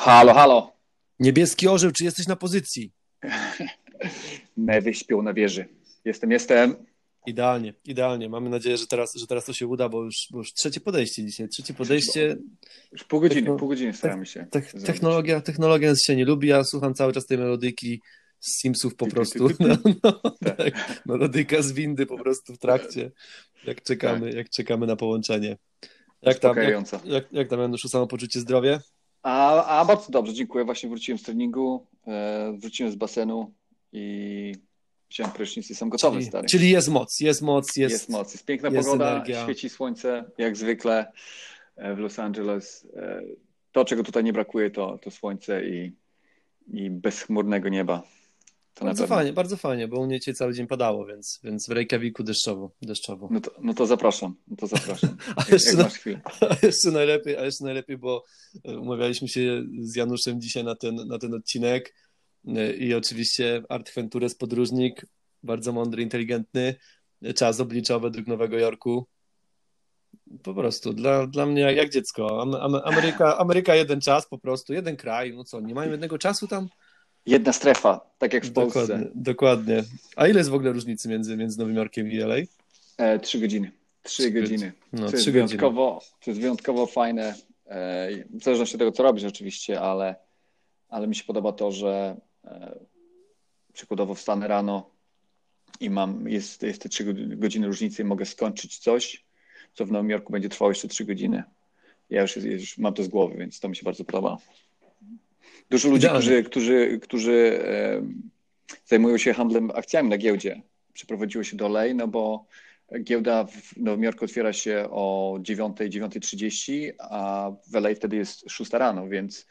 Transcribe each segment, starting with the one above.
Halo, halo. Niebieski orzeł, czy jesteś na pozycji? Mewy śpią na wieży. Jestem, jestem. Idealnie, idealnie. Mamy nadzieję, że teraz, że teraz to się uda, bo już, bo już trzecie podejście dzisiaj. Trzecie podejście. Już pół godziny, Techno- pół godziny staramy się. Te, zrobić. technologia, technologia nas się nie lubi. Ja słucham cały czas tej melodyki z Simsów po prostu. No, no, tak. Melodyka z windy po prostu w trakcie, jak czekamy, jak czekamy na połączenie. Jak tam, jak, jak, jak tam Januszu, samopoczucie, zdrowie? A, a bardzo dobrze, dziękuję. Właśnie wróciłem z treningu, e, wróciłem z basenu i wziąłem prysznic i jestem gotowy, Czyli, stary. czyli jest moc, jest moc, jest, jest moc, jest piękna jest pogoda, energia. świeci słońce, jak zwykle e, w Los Angeles. E, To, czego tutaj nie brakuje, to, to słońce i, i bezchmurnego nieba. To Bardzo fajnie, bardzo fajnie, bo u mnie dzisiaj cały dzień padało, więc, więc w Reykjaviku deszczowo, deszczowo. No to, no to zapraszam, no to zapraszam. A Jak, jeszcze, jak na, masz chwilę. a jeszcze najlepiej, a jeszcze najlepiej, bo e, umawialiśmy się z Januszem dzisiaj na ten, na ten odcinek e, i oczywiście Art Ventures podróżnik, bardzo mądry, inteligentny, e, czas oblicza według Nowego Jorku. Po prostu, dla, dla mnie jak, dziecko. Am, am, Ameryka, Ameryka jeden czas po prostu, jeden kraj, no co, nie mają jednego czasu tam? Jedna strefa, tak jak w Polsce. Dokładnie, dokładnie. A ile jest w ogóle różnicy między, między Nowym Jorkiem i LA? E, trzy godziny. Trzy godziny. No, to, jest wyjątkowo, to jest wyjątkowo fajne. E, w zależności od tego, co robisz oczywiście, ale, ale mi się podoba to, że e, przykładowo wstanę rano i mam, jest, jest te trzy godziny różnicy i mogę skończyć coś, co w Nowym Jorku będzie trwało jeszcze trzy godziny. Ja już, już mam to z głowy, więc to mi się bardzo podoba. Dużo ludzi, Idealnie. którzy, którzy, którzy zajmują się handlem akcjami na giełdzie, przeprowadziło się do LA, no bo giełda w Nowym Jorku otwiera się o 9, 9.30, a w LA wtedy jest 6 rano, więc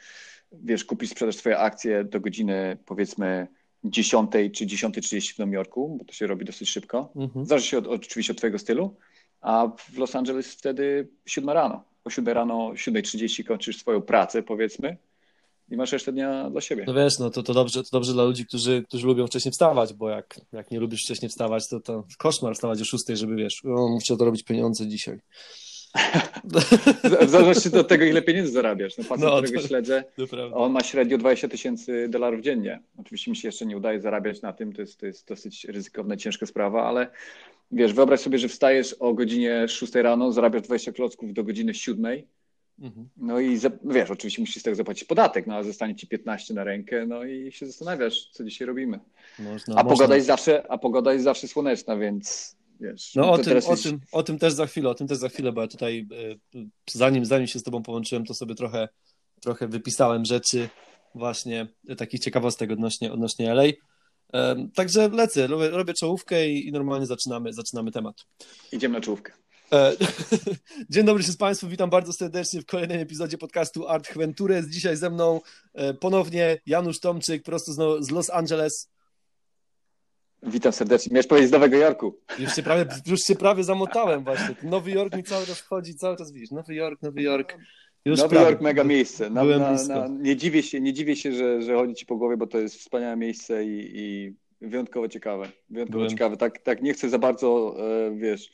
wiesz, kupisz, sprzedasz swoje akcje do godziny powiedzmy 10 czy 10.30 w Nowym Jorku, bo to się robi dosyć szybko. Mhm. Zależy się od, oczywiście od twojego stylu, a w Los Angeles wtedy 7 rano. O 7 rano, 7.30 kończysz swoją pracę powiedzmy i masz resztę dnia dla siebie. No wiesz, no to, to, dobrze, to dobrze dla ludzi, którzy, którzy lubią wcześniej wstawać, bo jak, jak nie lubisz wcześniej wstawać, to, to koszmar wstawać o 6, żeby wiesz, o, muszę to robić pieniądze dzisiaj. W zależności od tego, ile pieniędzy zarabiasz. No, facet, No, którego to- śledzę, To on ma średnio 20 tysięcy dolarów dziennie. Oczywiście mi się jeszcze nie udaje zarabiać na tym, to jest, to jest dosyć ryzykowna, ciężka sprawa, ale wiesz, wyobraź sobie, że wstajesz o godzinie 6 rano, zarabiasz 20 klocków do godziny 7, Mhm. No i za- wiesz, oczywiście musisz z tego zapłacić podatek, no ale zostanie ci 15 na rękę, no i się zastanawiasz, co dzisiaj robimy. Można, A można. pogoda jest zawsze, a pogoda jest zawsze słoneczna, więc wiesz. No o tym, o, jest- tym, o tym też za chwilę, o tym też za chwilę, bo ja tutaj e, zanim, zanim się z tobą połączyłem, to sobie trochę, trochę wypisałem rzeczy właśnie takich ciekawostek odnośnie, odnośnie LA. E, Także lecę, robię, robię czołówkę i, i normalnie zaczynamy, zaczynamy temat. Idziemy na czołówkę. E, Dzień dobry się z Państwem, witam bardzo serdecznie w kolejnym epizodzie podcastu Art Ventures. Dzisiaj ze mną e, ponownie Janusz Tomczyk, prosto z, Los Angeles. Witam serdecznie. Miałeś powiedzieć z Nowego Jorku. Już się prawie, już się prawie zamotałem właśnie. Nowy Jork mi cały czas wchodzi, cały czas widzisz. Nowy Jork, Nowy Jork. Już Nowy prawie. Jork, mega miejsce. Na, Byłem na, na, nie dziwię się, nie dziwię się że, że chodzi ci po głowie, bo to jest wspaniałe miejsce i, i wyjątkowo ciekawe. Wyjątkowo Byłem. ciekawe. Tak, tak nie chcę za bardzo, e, wiesz,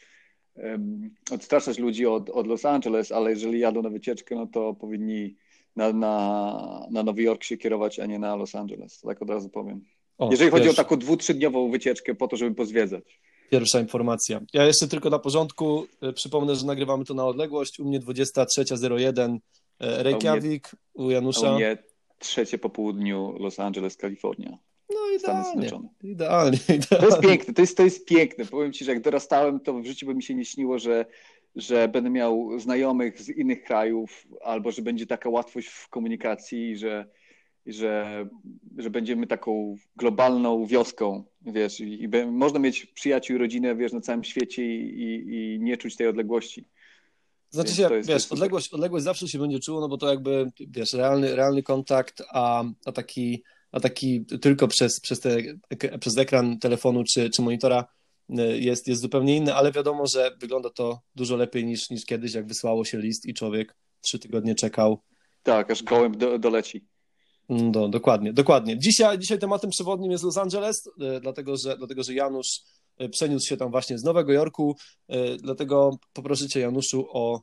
odstraszać ludzi od, od Los Angeles, ale jeżeli jadą na wycieczkę, no to powinni na, na, na Nowy Jork się kierować, a nie na Los Angeles. Tak od razu powiem. O, Jeżeli chodzi pierwsza, o taką dwu, trzydniową wycieczkę po to, żeby pozwiedzać. Pierwsza informacja. Ja jeszcze tylko na porządku e, przypomnę, że nagrywamy to na odległość. U mnie 23.01 e, Reykjavik, u A Janusza. u mnie trzecie po południu Los Angeles, Kalifornia. No idealnie, Zjednoczone. idealnie, To jest idealnie. piękne, to jest, to jest piękne. Powiem ci, że jak dorastałem, to w życiu by mi się nie śniło, że, że będę miał znajomych z innych krajów, albo że będzie taka łatwość w komunikacji, że, że, że będziemy taką globalną wioską, wiesz, i, i be- można mieć przyjaciół i rodzinę, wiesz, na całym świecie i, i, i nie czuć tej odległości. Znaczy się, jest- wiesz, odległość, odległość zawsze się będzie czuło, no bo to jakby, wiesz, realny, realny kontakt, a, a taki, a taki tylko przez, przez, te, przez ekran telefonu czy, czy monitora y, jest, jest zupełnie inny, ale wiadomo, że wygląda to dużo lepiej niż, niż kiedyś, jak wysłało się list i człowiek trzy tygodnie czekał. Tak, aż gołęb do, doleci. Do, dokładnie, dokładnie. Dzisiaj, dzisiaj tematem przewodnim jest Los Angeles, y, dlatego że, dlatego że Janusz y, przeniósł się tam właśnie z Nowego Jorku, dlatego poproszę Cię, Januszu, o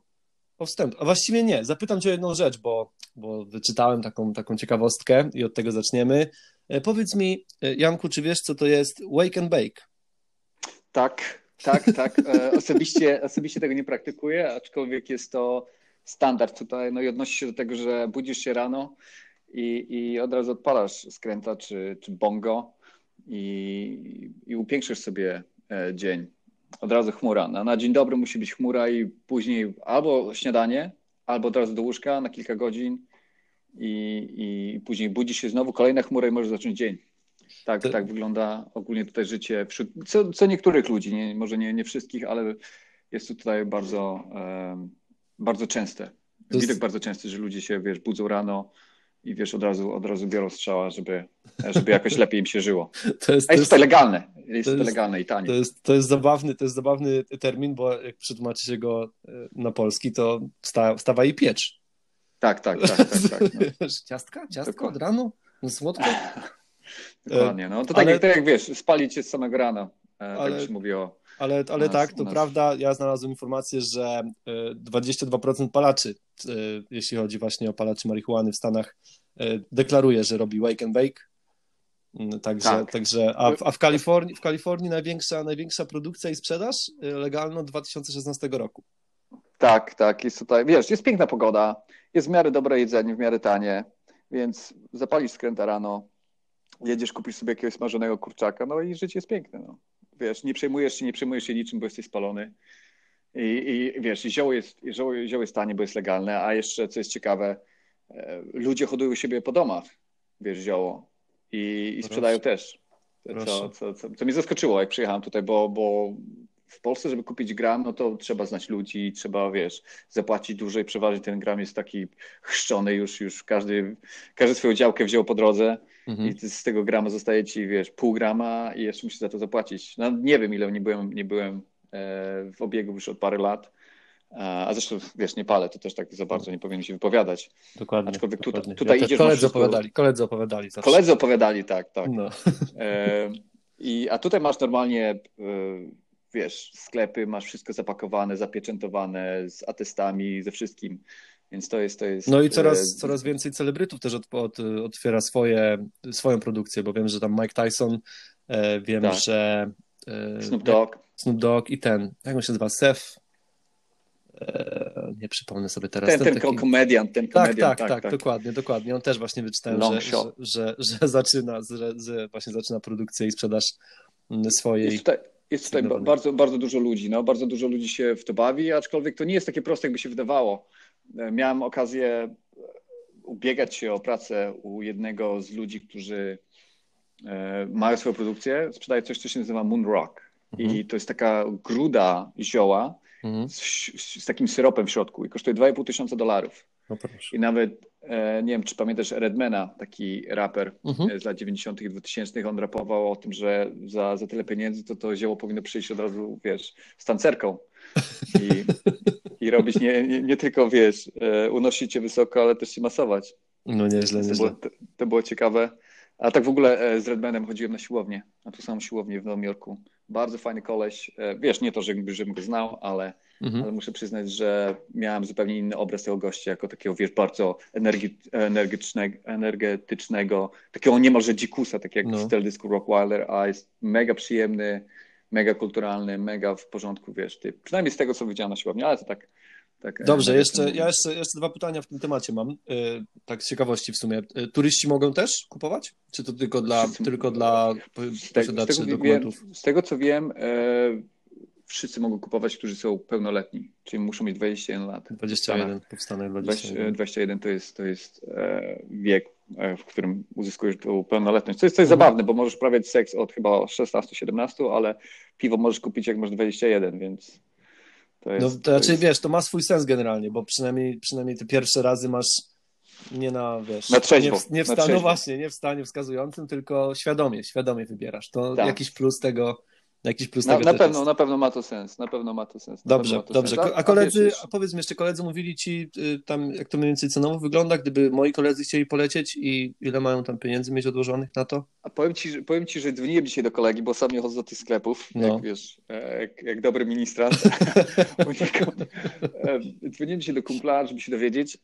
o wstęp. A właściwie nie. Zapytam cię o jedną rzecz, bo, bo wyczytałem taką, taką ciekawostkę i od tego zaczniemy. E, powiedz mi, e, Janku, czy wiesz, co to jest wake and bake? Tak, tak, tak. E, osobiście, osobiście tego nie praktykuję, aczkolwiek jest to standard tutaj. No i odnosi się do tego, że budzisz się rano i, i od razu odpalasz skręta czy, czy bongo i, i upiększysz sobie dzień. Od razu chmura. Na, na dzień dobry musi być chmura i później albo śniadanie, albo od razu do łóżka na kilka godzin i, i później budzi się znowu kolejna chmura i może zacząć dzień. Tak, to... tak wygląda ogólnie tutaj życie wśród, co, co niektórych ludzi, nie, może nie, nie wszystkich, ale jest to tutaj bardzo, um, bardzo częste. Widok jest... bardzo częsty, że ludzie się, wiesz, budzą rano i wiesz, od razu, od razu biorą strzała, żeby, żeby jakoś lepiej im się żyło. To jest, A jest to, legalne. Jest to, jest, legalne i tanie. To jest, to jest zabawny, to jest zabawny termin, bo jak przetłumaczy go e, na polski, to wsta, wstawa i piecz. Tak, tak, tak. tak, tak no. Ciastka? Ciastka od rano? No słodko? Dokładnie. No to tak, ale... jak, tak jak wiesz, spalić się z samego rana. E, tak ale... Tak się mówi o. Ale, ale nas, tak, to nas... prawda. Ja znalazłem informację, że 22% e, palaczy, e, jeśli chodzi właśnie o palaczy marihuany w Stanach, deklaruje, że robi wake and bake. Mm, także, tak. także a, w, a w, Kalifornii, w Kalifornii największa, największa produkcja i sprzedaż legalna od 2016 roku. Tak, tak. Jest tutaj, wiesz, jest piękna pogoda, jest w miarę dobre jedzenie, w miarę tanie, więc zapalisz skręta rano, jedziesz, kupisz sobie jakiegoś smażonego kurczaka, no i życie jest piękne. No. Wiesz, nie przejmujesz się, nie przejmujesz się niczym, bo jesteś spalony. I, i wiesz, zioło jest, zioło, zioło jest tanie, bo jest legalne, a jeszcze, co jest ciekawe, e, ludzie hodują siebie po domach, wiesz, zioło i, i sprzedają też. Co, co, co, co mnie zaskoczyło, jak przyjechałem tutaj, bo, bo w Polsce, żeby kupić gram, no to trzeba znać ludzi, trzeba, wiesz, zapłacić dłużej, przeważnie ten gram jest taki chrzczony już, już każdy, każdy swoją działkę wziął po drodze mhm. i z tego grama zostaje ci, wiesz, pół grama i jeszcze musisz za to zapłacić. No nie wiem ile, nie byłem, nie byłem e, w obiegu już od parę lat, a zresztą, wiesz, nie palę, to też tak za bardzo nie powinien się wypowiadać. Dokładnie. Aczkolwiek dokładnie. tutaj, ja idziesz... Koledzy wszystko... opowiadali, koledzy opowiadali. Zawsze. Koledzy opowiadali, tak, tak. No. E, i, a tutaj masz normalnie e, wiesz, sklepy, masz wszystko zapakowane, zapieczętowane z atestami, ze wszystkim. Więc to jest, to jest. No i coraz, e... coraz więcej celebrytów też od, od, otwiera swoje, swoją produkcję, bo wiem, że tam Mike Tyson, e, wiem, tak. że. E, Snoop Dogg. Snoop Dogg i ten, jak on się nazywa? Seth. E, nie przypomnę sobie teraz. Ten, ten, ten taki... komedian, ten tak, komedian. Tak, tak, tak, tak, dokładnie, dokładnie. On też właśnie wyczytałem, że, że, że, że, zaczyna, że, że właśnie zaczyna produkcję i sprzedaż swojej. Jest tutaj, jest tutaj bardzo, bardzo dużo ludzi, no, bardzo dużo ludzi się w to bawi, aczkolwiek to nie jest takie proste, jakby się wydawało. E, miałem okazję e, ubiegać się o pracę u jednego z ludzi, którzy e, mają swoją produkcję, sprzedają coś, co się nazywa Moon Rock. Mhm. I to jest taka gruda zioła mhm. z, z, takim syropem w środku i kosztuje 2,5 tysiąca dolarów. No I nawet, nie wiem, czy pamiętasz Redmana, taki raper mhm. E, z lat 90. i 2000. On rapował o tym, że za, za tyle pieniędzy to to zioło powinno przyjść od razu, wiesz, z tancerką. I, i robić nie, nie, nie, tylko, wiesz, e, unosić cię wysoko, ale też się masować. No nieźle, to nieźle. Było, to, to było ciekawe. A tak w ogóle z Redmanem chodziłem na siłownię, na tą samą siłownię w Nowym Jorku. Bardzo fajny koleś. Wiesz, nie to, żebym, żebym go znał, ale mhm. ale muszę przyznać, że miałem zupełnie inny obraz tego gościa, jako takiego, wiesz, bardzo energi, energicznego, energetycznego, takiego niemalże dzikusa, tak jak no. w teledysku Rockwilder, a jest mega przyjemny, mega kulturalny, mega w porządku, wiesz, ty. Przynajmniej z tego, co widziałem na siłowni, ale to tak... tak Dobrze, jeszcze, ja jeszcze, jeszcze dwa pytania w tym temacie mam, e, tak z ciekawości w sumie. E, turyści mogą też kupować? Czy to tylko dla, tylko dla posiadaczy dokumentów? Wiem, z tego, co wiem, wszyscy mogą kupować, którzy są pełnoletni, czyli muszą mieć 21 lat. 21, powstanę 21. 21 to jest, to jest e, wiek, e, w którym uzyskujesz tą pełnoletność. To jest coś mhm. zabawne, bo możesz prawiać seks od chyba 16-17, ale piwo możesz kupić jak masz 21, więc to jest... No, to, to znaczy, jest... wiesz, to ma swój sens generalnie, bo przynajmniej, przynajmniej te pierwsze razy masz nie na, wiesz, na trzeźwo, nie w, nie w stanie, no właśnie, nie w stanie wskazującym, tylko świadomie, świadomie wybierasz. To tak. jakiś plus tego, jakiś plus na, tego na pewno, jest. na pewno ma to sens, na pewno ma to sens. Dobrze, to dobrze. Sens. A koledzy, a powiedz mi jeszcze, koledzy mówili ci y, tam, jak to mniej więcej cenowo wygląda, gdyby moi koledzy chcieli polecieć i ile mają tam pieniędzy mieć odłożonych na to? A powiem ci, powiem ci, że dzwoniłem dzisiaj do kolegi, bo sam nie chodzę do tych sklepów, no. jak wiesz, e, jak, jak dobry ministrant. E, dzwoniłem dzisiaj do kumpla, żeby się dowiedzieć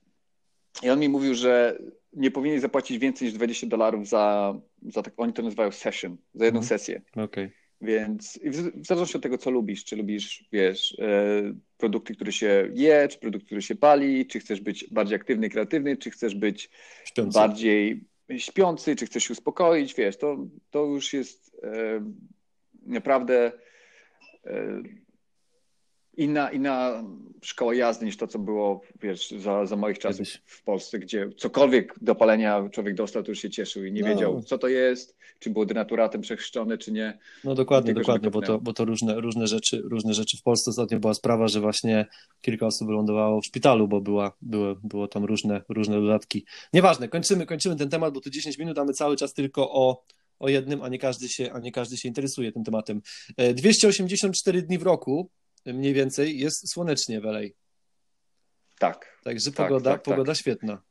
i on mi mówił, że nie powinien zapłacić więcej niż 20 dolarów za, za tak, oni to nazywają session, za jedną mhm. sesję. Okay. Więc w zależności od tego, co lubisz, czy lubisz, wiesz, e, produkty, które się je, czy produkt, który się pali, czy chcesz być bardziej aktywny, kreatywny, czy chcesz być śpiący. bardziej śpiący, czy chcesz się uspokoić, wiesz, to, to już jest e, naprawdę e, inna, inna szkoła jazdy niż to, co było wiesz, za, za moich czasów w Polsce, gdzie cokolwiek do palenia człowiek dostał, to już się cieszył i nie no. wiedział, co to jest, czy było denaturatem przechrzczone, czy nie. No dokładnie, dokładnie, bo to, bo to różne, różne, rzeczy, różne rzeczy. W Polsce ostatnio była sprawa, że właśnie kilka osób wylądowało w szpitalu, bo była, było, było tam różne, różne dodatki. Nieważne, kończymy, kończymy ten temat, bo tu 10 minut, a my cały czas tylko o o jednym, a nie każdy się, a nie każdy się interesuje tym tematem. 284 e, dni w roku mniej więcej jest słonecznie w LA. Tak. Także tak, pogoda, tak, tak, pogoda świetna.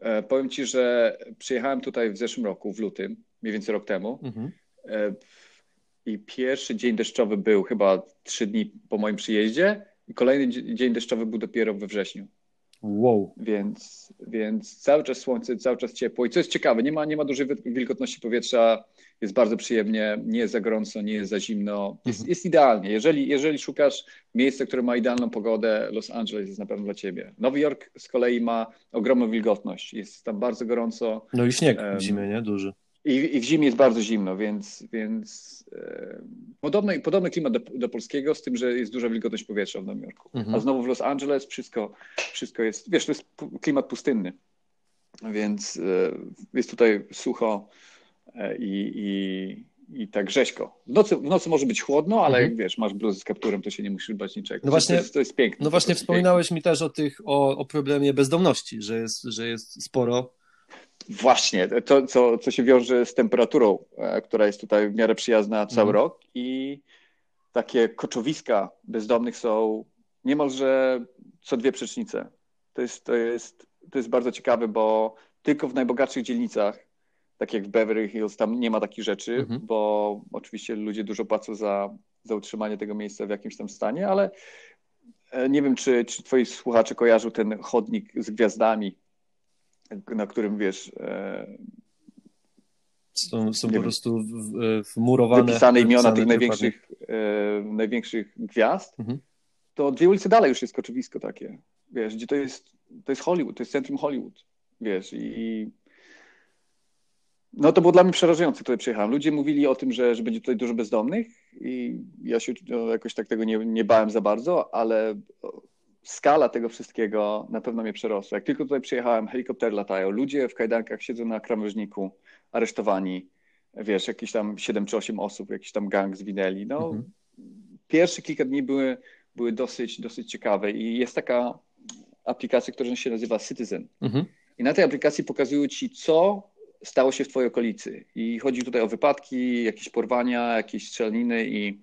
E, powiem Ci, że przyjechałem tutaj w zeszłym roku, w lutym, mniej więcej rok temu. Mhm. E, I pierwszy dzień deszczowy był chyba trzy dni po moim przyjeździe, i kolejny dzień deszczowy był dopiero we wrześniu. Wow. Więc, więc cały czas słońce, cały czas ciepło. I co jest ciekawe, nie ma, nie ma dużej wilgotności powietrza, jest bardzo przyjemnie, nie jest za gorąco, nie jest za zimno. Jest, mhm. jest idealnie. Jeżeli, jeżeli szukasz miejsca, które ma idealną pogodę, Los Angeles jest na pewno dla ciebie. Nowy Jork z kolei ma ogromną wilgotność. Jest tam bardzo gorąco. No i śnieg w zimie, nie? Duży. I, I, w zimie jest bardzo zimno, więc, więc e, podobny, podobny klimat do, do, polskiego, z tym, że jest duża wilgotność powietrza w Nowym Jorku. Mhm. A znowu w Los Angeles wszystko, wszystko jest, wiesz, to jest klimat pustynny, więc e, jest tutaj sucho i, i, i tak rzeźko. W nocy, w nocy może być chłodno, ale mhm. jak wiesz, masz bluzę z kapturem, to się nie musisz bać niczego. No właśnie, to, jest, to jest piękne. No właśnie wspominałeś piękne. mi też o, tych, o, o problemie bezdomności, że jest, że jest sporo Właśnie, to co, co się wiąże z temperaturą, e, która jest tutaj w miarę przyjazna cały mm. rok i takie koczowiska bezdomnych są niemalże co dwie przecznice. To jest, to jest, to jest bardzo ciekawe, bo tylko w najbogatszych dzielnicach, tak jak w Beverly Hills, tam nie ma takich rzeczy, -hmm. bo oczywiście ludzie dużo płacą za, za utrzymanie tego miejsca w jakimś tam stanie, ale e, nie wiem, czy, czy twoi słuchacze kojarzą ten chodnik z gwiazdami, na którym wiesz. E, są, są po prostu wmurowane. Wypisane imiona tych największych, e, największych gwiazd. Mhm. To dwie ulice dalej już jest koczowisko takie. Wiesz, gdzie to jest, to jest Hollywood, to jest centrum Hollywood. Wiesz, i no to było dla mnie przerażające, tutaj przyjechałem. Ludzie mówili o tym, że, że będzie tutaj dużo bezdomnych i ja się no, jakoś tak tego nie, nie bałem za bardzo, ale skala tego wszystkiego na pewno mnie przerosła. Jak tylko tutaj przyjechałem, helikoptery latają, ludzie w kajdankach siedzą na krawężniku, aresztowani, wiesz, jakieś tam 7 czy 8 osób, jakiś tam gang zwinęli. No, mhm. Pierwsze kilka dni były, były dosyć, dosyć ciekawe i jest taka aplikacja, która się nazywa Citizen. Mhm. I na tej aplikacji pokazują ci, co stało się w twojej okolicy. I chodzi tutaj o wypadki, jakieś porwania, jakieś strzelaniny i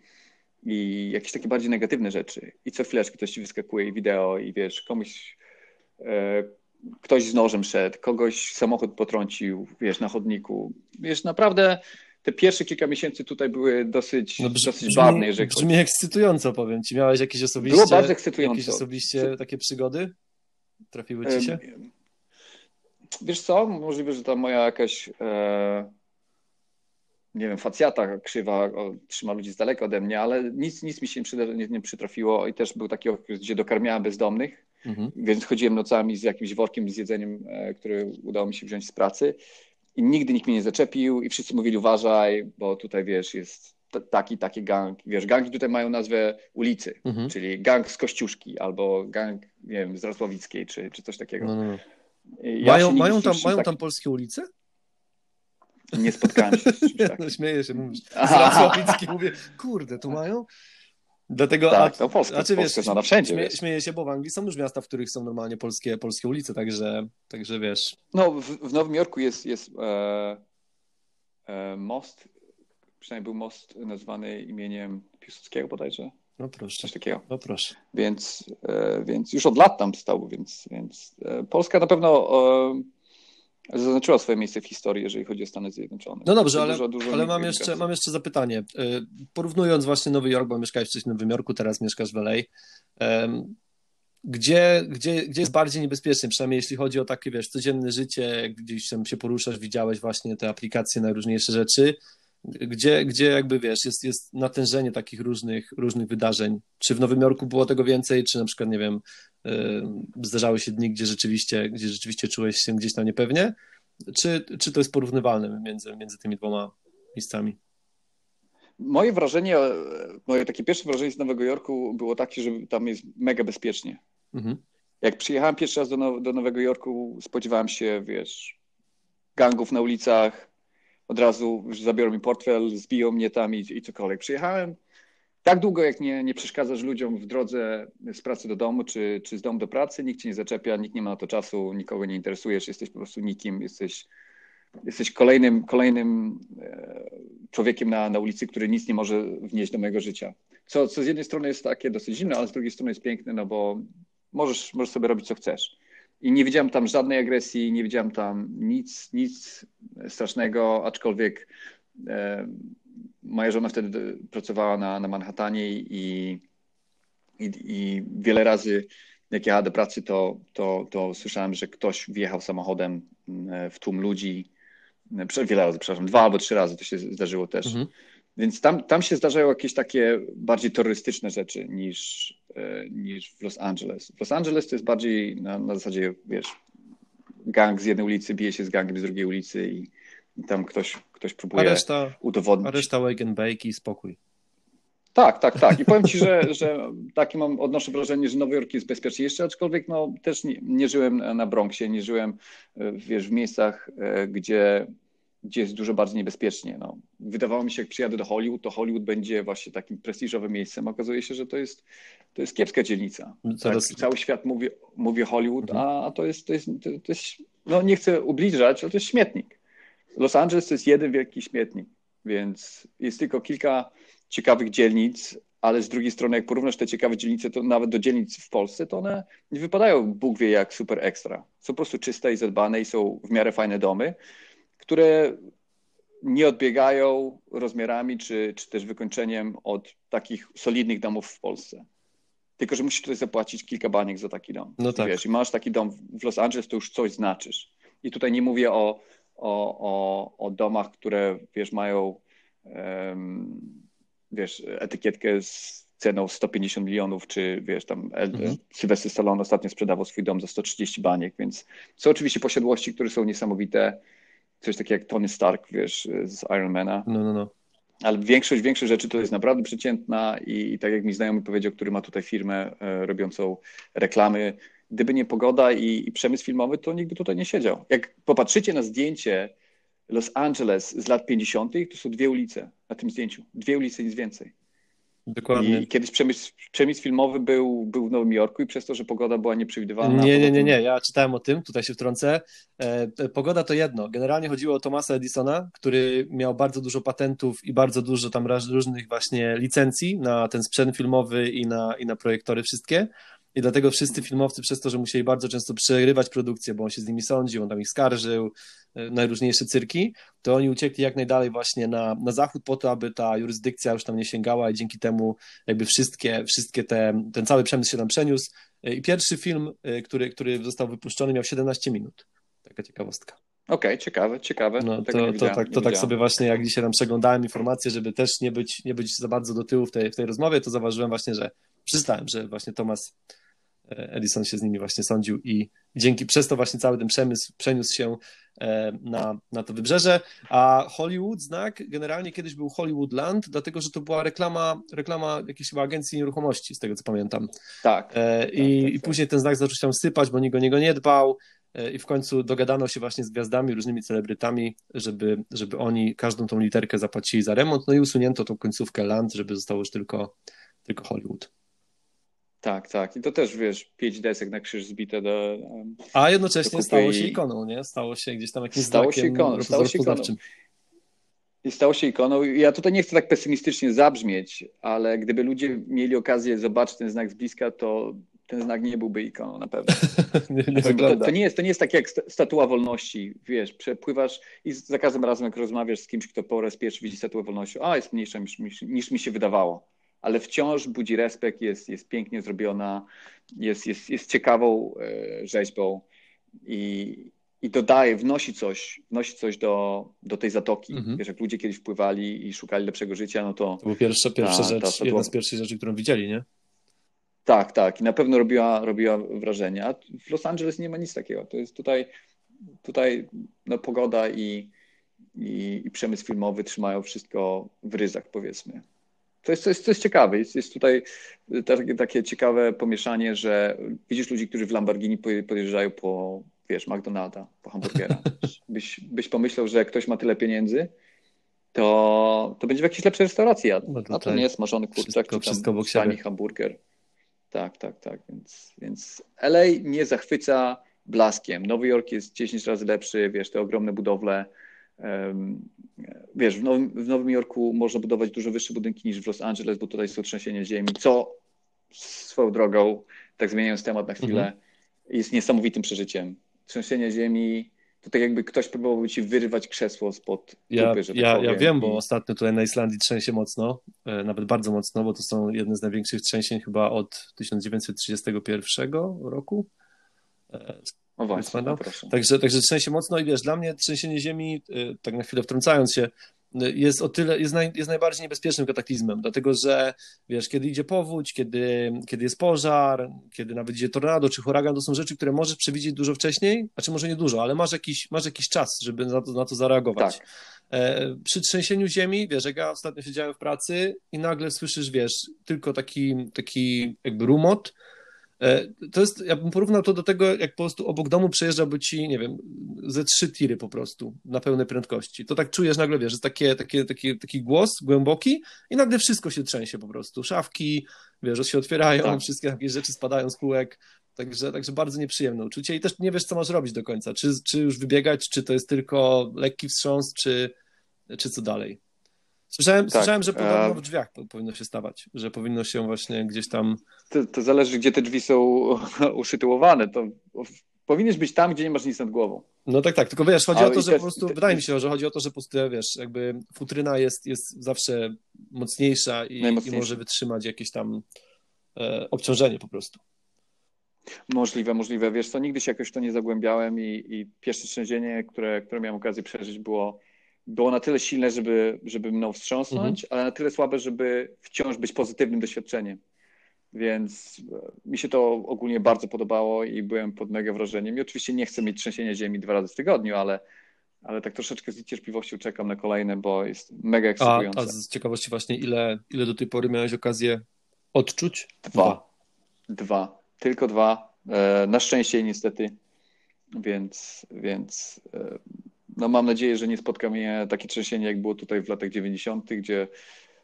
i jakieś takie bardziej negatywne rzeczy. I co chwileczkę ktoś ci wyskakuje i wideo i wiesz, komuś e, ktoś z nożem szedł, kogoś samochód potrącił, wiesz, na chodniku. Wiesz, naprawdę te pierwsze kilka miesięcy tutaj były dosyć, no brzmi, dosyć barwne. Brzmi chodzi. ekscytująco, powiem ci. Miałeś jakieś osobiście, Było bardzo ekscytująco. Jakieś osobiście takie przygody? Trafiły ci się? Wiesz co, możliwe, że ta moja jakaś e, nie wiem, facjata krzywa trzyma ludzi z daleka ode mnie, ale nic, nic mi się nie, nie, nie przytrafiło i też był taki okres, gdzie dokarmiałem bezdomnych, mhm. więc chodziłem nocami z jakimś workiem z jedzeniem, e, który udało mi się wziąć z pracy i nigdy nikt mnie nie zaczepił i wszyscy mówili uważaj, bo tutaj wiesz, jest taki, taki gang. Wiesz, gangi tutaj mają nazwę ulicy, mhm. czyli gang z Kościuszki albo gang, nie wiem, z Rosławickiej czy, czy coś takiego. No, no. No. Ja mają, mają, tam, mają tam polskie ulice? Nie spotkałem się z czymś takim. No, śmieję się, mówisz. Z mówię, kurde, tu mają? Dlatego, tak, a, to Polska, znaczy, wiesz, znana wszędzie. Śmie, śmieję się, bo w Anglii są już miasta, w których są normalnie polskie, polskie ulice, także, także wiesz. No, w, w Nowym Jorku jest, jest e, e, most, przynajmniej był most nazwany imieniem Piłsudskiego bodajże. No proszę. Coś takiego. No proszę. Więc, e, więc już od lat tam stał, więc, więc e, Polska na pewno e, zaznaczyła swoje miejsce w historii, jeżeli chodzi o Stany Zjednoczone. No dobrze, ale, dużo, dużo ale mam, jeszcze, mam jeszcze zapytanie. Porównując właśnie Nowy Jork, bo mieszkałeś wcześniej w Nowym Jorku, teraz mieszkasz w LA. Gdzie, gdzie, gdzie jest bardziej niebezpiecznie, przynajmniej jeśli chodzi o takie, wiesz, codzienne życie, gdzieś tam się poruszasz, widziałeś właśnie te aplikacje, najróżniejsze rzeczy, gdzie, gdzie jakby wiesz, jest, jest natężenie takich różnych, różnych wydarzeń. Czy w Nowym Jorku było tego więcej, czy na przykład, nie wiem, yy, zdarzały się dni, gdzie rzeczywiście, gdzie rzeczywiście czułeś się gdzieś tam niepewnie, czy, czy to jest porównywalne między, między tymi dwoma miejscami? Moje wrażenie, moje takie pierwsze wrażenie z Nowego Jorku było takie, że tam jest mega bezpiecznie. Mhm. Jak przyjechałem pierwszy raz do, do Nowego Jorku, spodziewałem się, wiesz, gangów na ulicach, od razu zabiorą mi portfel, zbiją mnie tam i, i cokolwiek. Przyjechałem tak długo, jak nie, nie przeszkadzasz ludziom w drodze z pracy do domu, czy, czy z domu do pracy, nikt cię nie zaczepia, nikt nie ma na to czasu, nikogo nie interesujesz, jesteś po prostu nikim, jesteś, jesteś kolejnym, kolejnym e, człowiekiem na, na ulicy, który nic nie może wnieść do mojego życia. Co, co z jednej strony jest takie dosyć zimne, ale z drugiej strony jest piękne, no bo możesz, możesz sobie robić co chcesz. I nie widziałem tam żadnej agresji, nie widziałem tam nic, nic strasznego, aczkolwiek e, moja żona wtedy pracowała na, na Manhattanie i, i, i wiele razy jak jechałem do pracy, to, to, to słyszałem, że ktoś wjechał samochodem e, w tłum ludzi. Wiele razy, przepraszam, dwa albo trzy razy to się zdarzyło też. Mhm. Więc tam, tam się zdarzają jakieś takie bardziej terrorystyczne rzeczy niż, niż w Los Angeles. W Los Angeles to jest bardziej na, na zasadzie, wiesz, gang z jednej ulicy bije się z gangiem z drugiej ulicy i, i tam ktoś, ktoś próbuje a reszta, udowodnić. A reszta wake and bake i spokój. Tak, tak, tak. I powiem Ci, że, że takie mam, odnoszę wrażenie, że Nowy Jork jest bezpieczniejszy, aczkolwiek no, też nie, nie żyłem na Bronxie, nie żyłem e, wiesz, w miejscach, e, gdzie gdzie jest dużo bardziej niebezpiecznie. No. Wydawało mi się, jak przyjadę do Hollywood, to Hollywood będzie właśnie takim prestiżowym miejscem. Okazuje się, że to jest, to jest kiepska dzielnica. Tak, cały świat mówi, mówi Hollywood, mhm. a to jest, to, jest, to, to jest, no nie chcę ubliżać, ale to jest śmietnik. Los Angeles to jest jeden wielki śmietnik, więc jest tylko kilka ciekawych dzielnic, ale z drugiej strony, jak porównasz te ciekawe dzielnice, to nawet do dzielnic w Polsce, to one nie wypadają Bóg wie jak super ekstra. Są po prostu czyste i zadbane i są w miarę fajne domy które nie odbiegają rozmiarami czy, czy też wykończeniem od takich solidnych domów w Polsce. Tylko, że musisz tutaj zapłacić kilka baniek za taki dom. No tak. Wiesz, i masz taki dom w Los Angeles, to już coś znaczysz. I tutaj nie mówię o, o, o, o domach, które, wiesz, mają um, wiesz, etykietkę z ceną 150 milionów, czy wiesz, tam mhm. Sylwester Stallone ostatnio sprzedawał swój dom za 130 baniek, więc są oczywiście posiadłości, które są niesamowite, coś takiego jak Tony Stark, wiesz, z Ironmana. No, no, no. Ale większość, większość rzeczy to jest naprawdę przeciętna i, i tak jak mi znajomy powiedział, który ma tutaj firmę e, robiącą reklamy, gdyby nie pogoda i, i przemysł filmowy, to nikt by tutaj nie siedział. Jak popatrzycie na zdjęcie Los Angeles z lat 50., to są dwie ulice na tym zdjęciu. Dwie ulice, nic więcej. Dokładnie. I kiedyś przemysł, przemysł filmowy był, był w Nowym Jorku i przez to, że pogoda była nieprzewidywalna. Nie, nie, nie, nie. Ja czytałem o tym, tutaj się wtrącę. E, pogoda to jedno. Generalnie chodziło o Thomasa Edisona, który miał bardzo dużo patentów i bardzo dużo tam różnych właśnie licencji na ten sprzęt filmowy i na, i na projektory wszystkie. I dlatego wszyscy filmowcy przez to, że musieli bardzo często przerywać produkcję, bo on się z nimi sądził, on tam ich skarżył, e, najróżniejsze cyrki, to oni uciekli jak najdalej właśnie na, na zachód po to, aby ta jurysdykcja już tam nie sięgała i dzięki temu jakby wszystkie, wszystkie te, ten cały przemysł się tam przeniósł. E, I pierwszy film, e, który, który został wypuszczony miał 17 minut. Taka ciekawostka. Okej, okay, ciekawe, ciekawe. No, to, to, to, tak, to tak sobie właśnie, jak dzisiaj tam przeglądałem informacje, żeby też nie być, nie być za bardzo do tyłu w tej, w tej rozmowie, to zauważyłem właśnie, że przyznałem, że właśnie Tomas Edison się z nimi właśnie sądził i dzięki przez to właśnie cały ten przemysł przeniósł się e, na, na to wybrzeże, a Hollywood znak generalnie kiedyś był Hollywoodland, dlatego że to była reklama, reklama jakiejś chyba agencji nieruchomości, z tego co pamiętam. Tak. E, I, tak, tak, i tak. później ten znak zaczął się sypać, bo nikt o niego nie dbał e, i w końcu dogadano się właśnie z gwiazdami, różnymi celebrytami, żeby, żeby oni każdą tą literkę zapłacili za remont, no i usunięto tą końcówkę land, żeby zostało już tylko, tylko Hollywood. Tak, tak. I to też, wiesz, pięć desek na krzyż zbite do. A jednocześnie do stało się ikoną, nie? Stało się gdzieś tam jakimś stało się ikoną, stało się ikoną. I stało się ikoną. Ja tutaj nie chcę tak pesymistycznie zabrzmieć, ale gdyby ludzie mieli okazję zobaczyć ten znak z bliska, to ten znak nie byłby ikoną na pewno. nie, nie to, to, nie jest, to nie jest tak jak statua wolności, wiesz, przepływasz i za każdym razem jak rozmawiasz z kimś, kto po raz pierwszy widzi statuę wolności, a jest mniejsza niż, niż mi się wydawało, ale wciąż budzi respekt, jest, jest pięknie zrobiona, jest, jest, jest ciekawą e, rzeźbą i, i dodaje, wnosi coś, wnosi coś do, do tej zatoki. Mhm. Wiesz, jak ludzie kiedyś wpływali i szukali lepszego życia, no to... To była pierwsza, pierwsza ta, rzecz, ta jedna z pierwszych rzeczy, którą widzieli, nie? Tak, tak. I na pewno robiła, robiła wrażenie. A w Los Angeles nie ma nic takiego. To jest tutaj, tutaj no, pogoda i, i, i przemysł filmowy trzymają wszystko w ryzach, powiedzmy. To jest, to jest, to jest ciekawe. Jest, jest tutaj takie, takie ciekawe pomieszanie, że widzisz ludzi, którzy w Lamborghini podjeżdżają po, wiesz, McDonalda, po hamburgera. Byś, byś pomyślał, że jak ktoś ma tyle pieniędzy, to, to będzie w jakiejś lepszej restauracji jadł. No A to nie jest smażony kurczak, wszystko, czy tam wszystko tani hamburger. Tak, tak, tak. Więc, więc LA nie zachwyca blaskiem. Nowy Jork jest 10 razy lepszy, wiesz, te ogromne budowle. Wiesz, w Nowym, w Nowym Jorku można budować dużo wyższe budynki niż w Los Angeles, bo tutaj są trzęsienia ziemi, co swoją drogą, tak zmieniając temat na chwilę, mhm. jest niesamowitym przeżyciem. Trzęsienie ziemi to tak jakby ktoś próbował ci wyrwać krzesło spod ja, dupy, że tak ja, ja wiem, bo ostatnio tutaj na Islandii trzęsie mocno, e, nawet bardzo mocno, bo to są jedne z największych trzęsień chyba od 1931 roku. E, o właśnie, no także, także trzęsie mocno i wiesz, dla mnie trzęsienie ziemi, e, tak na chwilę wtrącając się, jest o tyle, jest, naj, jest najbardziej niebezpiecznym kataklizmem, dlatego że wiesz, kiedy idzie powódź, kiedy, kiedy jest pożar, kiedy nawet idzie tornado czy huragan, to są rzeczy, które możesz przewidzieć dużo wcześniej, a czy może nie dużo, ale masz jakiś, masz jakiś czas, żeby na to, na to zareagować. Tak. E, przy trzęsieniu ziemi, wiesz, jak ja ostatnio siedziałem w pracy i nagle słyszysz, wiesz, tylko taki, taki jakby rumot, to jest, ja bym porównał to do tego, jak po prostu obok domu przejeżdżałby ci, nie wiem, ze trzy tiry po prostu na pełnej prędkości. To tak czujesz nagle, wiesz, jest takie, takie, takie, taki głos głęboki i nagle wszystko się trzęsie po prostu. Szafki, wiesz, się otwierają, tak. wszystkie jakieś rzeczy spadają z kółek. Także, także bardzo nieprzyjemne uczucie i też nie wiesz, co masz robić do końca. Czy, czy już wybiegać, czy to jest tylko lekki wstrząs, czy, czy co dalej. Słyszałem, tak. słyszałem że podobno w drzwiach powinno się stawać, że powinno się właśnie gdzieś tam. To, to zależy, gdzie te drzwi są uszytułowane. To powinieneś być tam, gdzie nie masz nic nad głową. No tak, tak. Tylko wiesz, chodzi o to, że te, po prostu, te, wydaje mi się, że chodzi o to, że po prostu, wiesz, jakby futryna jest, jest zawsze mocniejsza i, i może wytrzymać jakieś tam e, obciążenie po prostu. Możliwe, możliwe. Wiesz co, nigdy się jakoś to nie zagłębiałem i, i pierwsze trzęsienie, które, które miałem okazję przeżyć było było na tyle silne, żeby, żeby mną wstrząsnąć, mhm. ale na tyle słabe, żeby wciąż być pozytywnym doświadczeniem. Więc e, mi się to ogólnie bardzo podobało i byłem pod mega wrażeniem. I oczywiście nie chcę mieć trzęsienia ziemi dwa razy w tygodniu, ale, ale tak troszeczkę z niecierpliwością czekam na kolejne, bo jest mega ekscytujące. A, a z ciekawości właśnie, ile, ile do tej pory miałeś okazję odczuć? Dwa. Dwa. Tylko dwa. E, na szczęście niestety. Więc, więc e, no mam nadzieję, że nie spotka mnie takie trzęsienie, jak było tutaj w latach 90., gdzie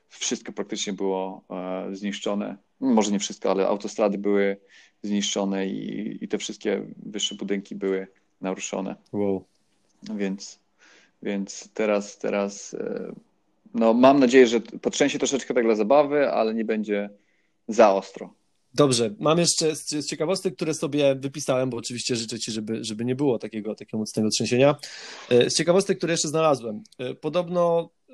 wszystko praktycznie było e, zniszczone. Może nie wszystko, ale autostrady były zniszczone i, i te wszystkie wyższe budynki były naruszone. Wow. Więc, więc teraz, teraz e, no mam nadzieję, że potrzęsie troszeczkę tak dla zabawy, ale nie będzie za ostro. Dobrze, mam jeszcze z ciekawostek, które sobie wypisałem, bo oczywiście życzę Ci, żeby, żeby nie było takiego, takiego mocnego trzęsienia. E, z ciekawostek, które jeszcze znalazłem. E, podobno e,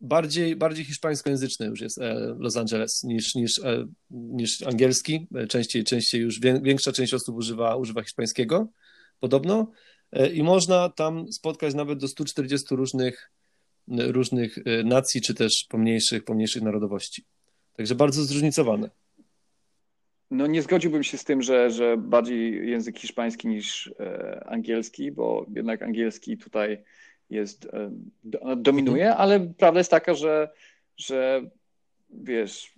bardziej, bardziej hiszpańskojęzyczny już jest Los Angeles niż, niż, niż angielski. Częściej, częściej już większa część osób używa, używa hiszpańskiego, podobno. I można tam spotkać nawet do 140 różnych, różnych nacji, czy też pomniejszych, pomniejszych narodowości. Także bardzo zróżnicowane. No nie zgodziłbym się z tym, że, że bardziej język hiszpański niż e, angielski, bo jednak angielski tutaj jest, e, do, dominuje, mhm. ale prawda jest taka, że, że wiesz,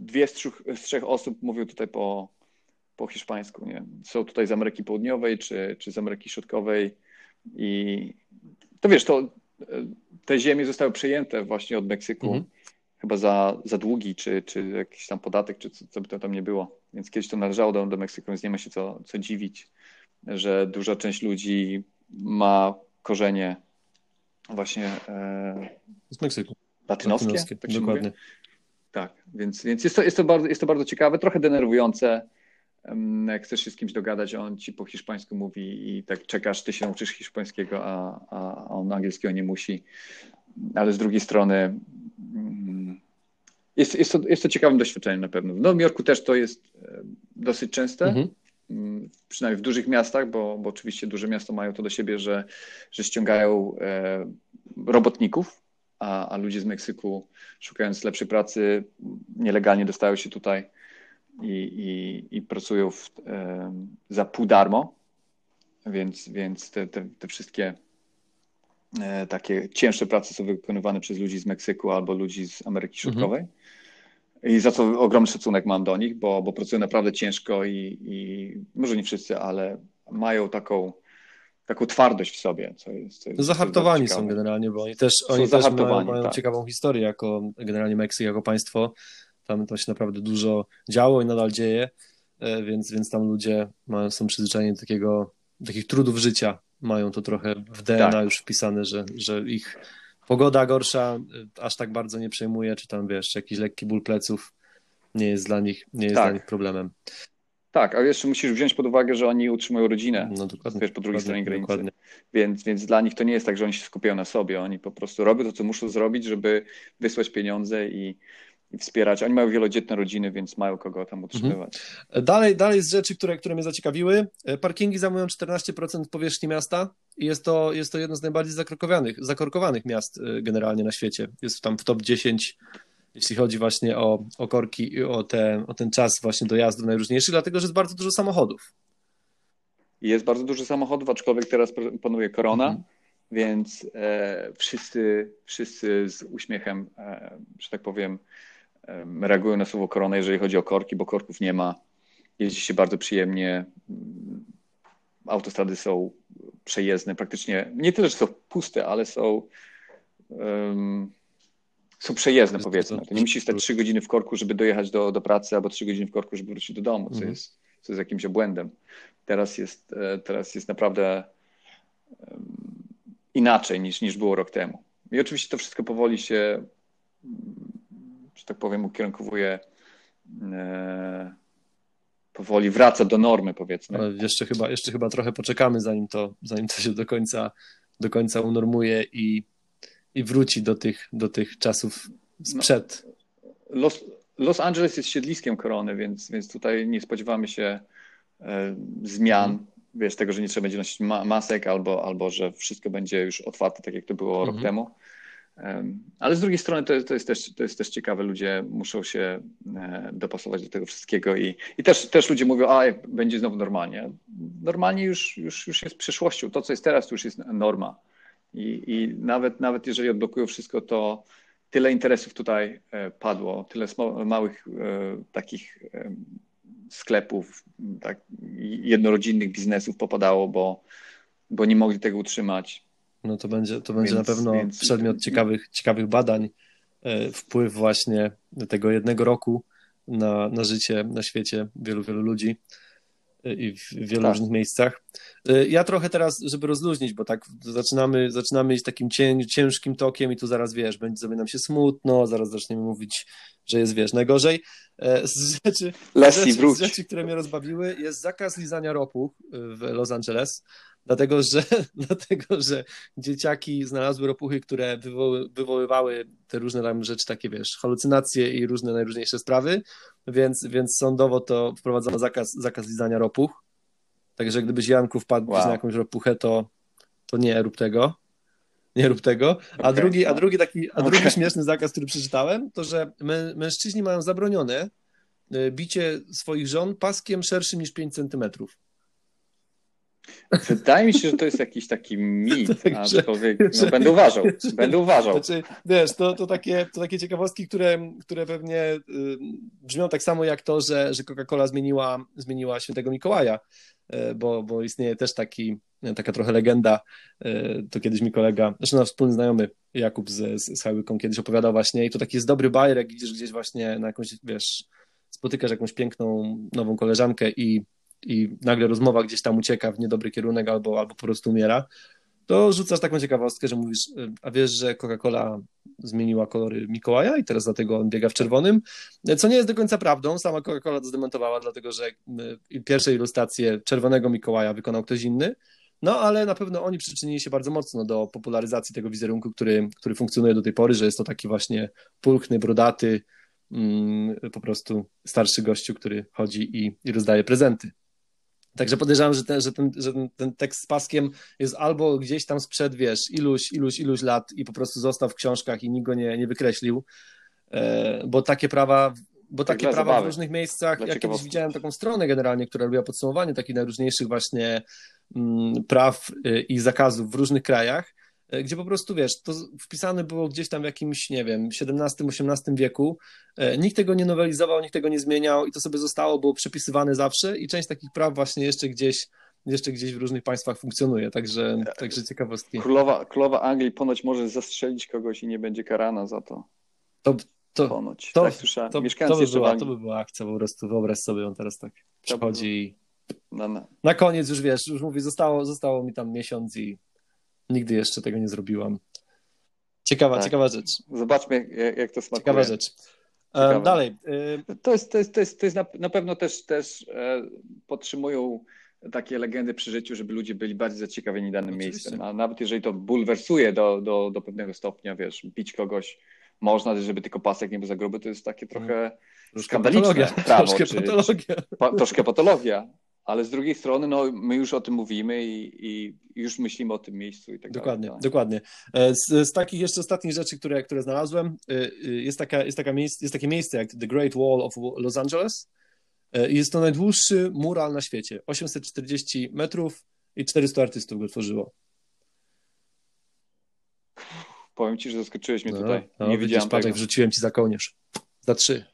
dwie z trzech, z trzech osób mówią tutaj po, po hiszpańsku, nie? Są tutaj z Ameryki Południowej czy, czy z Ameryki Środkowej i to wiesz, to e, te ziemie zostały przejęte właśnie od Meksyku. Mhm chyba za, za długi, czy, czy jakiś tam podatek, czy co, co by to tam nie było. Więc kiedyś to należało do, do Meksyku, więc nie ma się co, co dziwić, że duża część ludzi ma korzenie właśnie z Meksyku. Latynoskie, Latynoskie tak dokładnie. Tak, więc, więc jest, to, jest, to bardzo, jest to bardzo ciekawe, trochę denerwujące. Jak chcesz się z kimś dogadać, on ci po hiszpańsku mówi i tak czekasz, ty się nauczysz hiszpańskiego, a, a on angielskiego nie musi. Ale z drugiej strony jest, jest, to, jest to ciekawym doświadczeniem na pewno. W Nowym Jorku też to jest e, dosyć częste. Mhm mm, przynajmniej w dużych miastach, bo, bo oczywiście duże miasta mają to do siebie, że, że ściągają e, robotników, a, a ludzie z Meksyku, szukając lepszej pracy, nielegalnie dostają się tutaj i, i, i pracują w, e, za pół darmo. Więc, więc te, te, te wszystkie e, takie cięższe prace są wykonywane przez ludzi z Meksyku albo ludzi z Ameryki Środkowej. Mhm. I za co ogromny szacunek mam do nich, bo, bo pracują naprawdę ciężko i, i może nie wszyscy, ale mają taką taką twardość w sobie. Co jest, co jest, zahartowani są generalnie, bo oni też, są oni też mają, mają tak. ciekawą historię jako generalnie Meksyk, jako państwo. Tam to się naprawdę dużo działo i nadal dzieje, e, więc, więc tam ludzie mają, są przyzwyczajeni do takiego, takich trudów życia. Mają to trochę w DNA tak. już wpisane, że, że ich pogoda gorsza e, aż tak bardzo nie przejmuje, czy tam wiesz, jakiś lekki ból pleców nie jest dla nich, nie jest tak. dla nich problemem. Tak, a jeszcze musisz wziąć pod uwagę, że oni utrzymują rodzinę no, dokładnie, wiesz, po drugiej stronie granicy. Więc, więc dla nich to nie jest tak, że oni się skupiają na sobie. Oni po prostu robią to, co muszą zrobić, żeby wysłać pieniądze i, i wspierać. Oni mają wielodzietne rodziny, więc mają kogo tam utrzymywać. Mhm. Dalej, dalej z rzeczy, które, które mnie zaciekawiły. Parkingi zajmują 14% powierzchni miasta i jest to, jest to jedno z najbardziej zakorkowanych, zakorkowanych miast e, generalnie na świecie. Jest tam w top 10 jeśli chodzi właśnie o, o korki i o, te, o ten czas właśnie dojazdu najróżniejszy, dlatego że jest bardzo dużo samochodów. Jest bardzo dużo samochodów, aczkolwiek teraz panuje korona, mhm. więc e, wszyscy, wszyscy z uśmiechem, e, że tak powiem, reagują na słowo korona, jeżeli chodzi o korki, bo korków nie ma. Jeździ się bardzo przyjemnie. Autostrady są przejezdne, praktycznie nie tyle, że są puste, ale są um, są przejezdne powiedzmy. To nie musisz stać trzy godziny w korku, żeby dojechać do, do pracy, albo trzy godziny w korku, żeby wrócić do domu, co, mhm. jest, co jest jakimś obłędem. Teraz jest, e, teraz jest naprawdę inaczej niż, niż było rok temu. I oczywiście to wszystko powoli się, że tak powiem, ukierunkowuje e, powoli wraca do normy, powiedzmy. Ale jeszcze chyba, jeszcze chyba trochę poczekamy, zanim to, zanim to się do końca, do końca unormuje i i wróci do tych, do tych czasów sprzed. No, Los, Los Angeles jest siedliskiem korony, więc, więc tutaj nie spodziewamy się e, zmian. Mhm. Wiesz, tego, że nie trzeba będzie nosić ma masek albo, albo że wszystko będzie już otwarte, tak jak to było mhm. rok temu. Ale z drugiej strony to, to, jest też, to jest też ciekawe, ludzie muszą się e, dopasować do tego wszystkiego i, i też, też ludzie mówią, a będzie znowu normalnie. Normalnie już, już, już jest przyszłością. To, co jest teraz, to już jest norma. I, I, nawet, nawet jeżeli odblokują wszystko, to tyle interesów tutaj e, padło, tyle małych e, takich sklepów, tak, jednorodzinnych biznesów popadało, bo, bo nie mogli tego utrzymać. No to będzie, to będzie więc, na pewno więc... przedmiot ciekawych, ciekawych badań, wpływ właśnie tego jednego roku na, na życie na świecie wielu, wielu ludzi i w wielu tak. różnych miejscach. Y, ja trochę teraz, żeby rozluźnić, bo tak zaczynamy, zaczynamy iść takim cię, ciężkim tokiem i tu zaraz, wiesz, będzie sobie nam się smutno, zaraz zaczniemy mówić, że jest, wiesz, najgorzej. E, z rzeczy, Leslie, z rzeczy, z rzeczy, które mnie rozbawiły, jest zakaz lizania ropuch w Los Angeles dlatego że, dlatego, że dzieciaki znalazły ropuchy, które wywoły, wywoływały te różne tam rzeczy, takie wiesz, halucynacje i różne najróżniejsze sprawy, więc, więc sądowo to wprowadzono zakaz, zakaz lizania ropuch. Także gdybyś Janku wpadł wow. na jakąś ropuchę, to, to nie rób tego. Nie rób tego. A, okay. drugi, a, drugi, taki, a drugi okay. śmieszny zakaz, który przeczytałem, to że mę, mężczyźni mają zabronione y, bicie swoich żon paskiem szerszym niż 5 centymetrów. Wydaje mi się, że to jest jakiś taki mit, tak, aczkolwiek no, będę uważał, będę uważał. Znaczy, wiesz, to, to, takie, to takie ciekawostki, które, które pewnie y, brzmią tak samo jak to, że, że Coca-Cola zmieniła, zmieniła świętego Mikołaja, y, bo, bo istnieje też taki, taka trochę legenda, y, to kiedyś mi kolega, zresztą nasz wspólny znajomy Jakub z, z, z Highwaycom kiedyś opowiadał właśnie i to taki jest dobry bajer, jak widzisz gdzieś właśnie na jakąś, wiesz, spotykasz jakąś piękną nową koleżankę i i nagle rozmowa gdzieś tam ucieka w niedobry kierunek albo, albo po prostu umiera, to rzucasz taką ciekawostkę, że mówisz, a wiesz, że Coca-Cola zmieniła kolory Mikołaja i teraz dlatego on biega w czerwonym, co nie jest do końca prawdą. Sama Coca-Cola to zdementowała, dlatego że pierwsze ilustracje czerwonego Mikołaja wykonał ktoś inny, no ale na pewno oni przyczynili się bardzo mocno do popularyzacji tego wizerunku, który, który funkcjonuje do tej pory, że jest to taki właśnie pulchny, brodaty, mm, po prostu starszy gościu, który chodzi i, i rozdaje prezenty. Także podejrzewam, że ten, że, ten, że ten, ten tekst z paskiem jest albo gdzieś tam sprzed, wiesz, iluś, iluś, iluś lat i po prostu został w książkach i nikt go nie, nie wykreślił, e, bo takie prawa bo takie prawa zabawy. w różnych miejscach, ja kiedyś widziałem taką stronę generalnie, która robiła podsumowanie takich najróżniejszych właśnie mm, praw y, i zakazów w różnych krajach, gdzie po prostu, wiesz, to wpisane było gdzieś tam w jakimś, nie wiem, XVII-XVIII wieku, y, nikt tego nie nowelizował, nikt tego nie zmieniał i to sobie zostało, było przepisywane zawsze i część takich praw właśnie jeszcze gdzieś jeszcze gdzieś w różnych państwach funkcjonuje, także, także ciekawostki. Królowa, królowa Anglii ponoć może zastrzelić kogoś i nie będzie karana za to. To, to, ponoć. To, tak słyszałem. To, to, by była, to by była akcja po prostu, wyobraź sobie, on teraz tak przychodzi i no. na koniec już wiesz, już mówi, zostało, zostało mi tam miesiąc i nigdy jeszcze tego nie zrobiłam. Ciekawa, tak. ciekawa rzecz. Zobaczmy, jak, jak to smakuje. Ciekawa rzecz. E, dalej. E, to jest, to jest, to jest, to jest na, na pewno też, też e, podtrzymują takie legendy przy życiu, żeby ludzie byli bardziej zaciekawieni danym Oczywiście. miejscem. A nawet jeżeli to bulwersuje do, do, do pewnego stopnia, wiesz, bić kogoś można, żeby tylko pasek nie był za gruby, to jest takie trochę no. skandaliczne patologia. prawo. Troszkę czy, patologia. Pa, troszkę patologia. Ale z drugiej strony, no, my już o tym mówimy i, i już myślimy o tym miejscu i tak dokładnie, dalej. Dokładnie, dokładnie. Z, z, takich jeszcze ostatnich rzeczy, które, które znalazłem, y, y, jest, taka, jest, taka miejsce, jest takie miejsce jak The Great Wall of Los Angeles. Jest to najdłuższy mural na świecie. 840 metrów i 400 artystów go tworzyło. Powiem ci, że zaskoczyłeś mnie no, tutaj. No, nie widziałem patrz, wrzuciłem ci za kołnierz. Za trzy.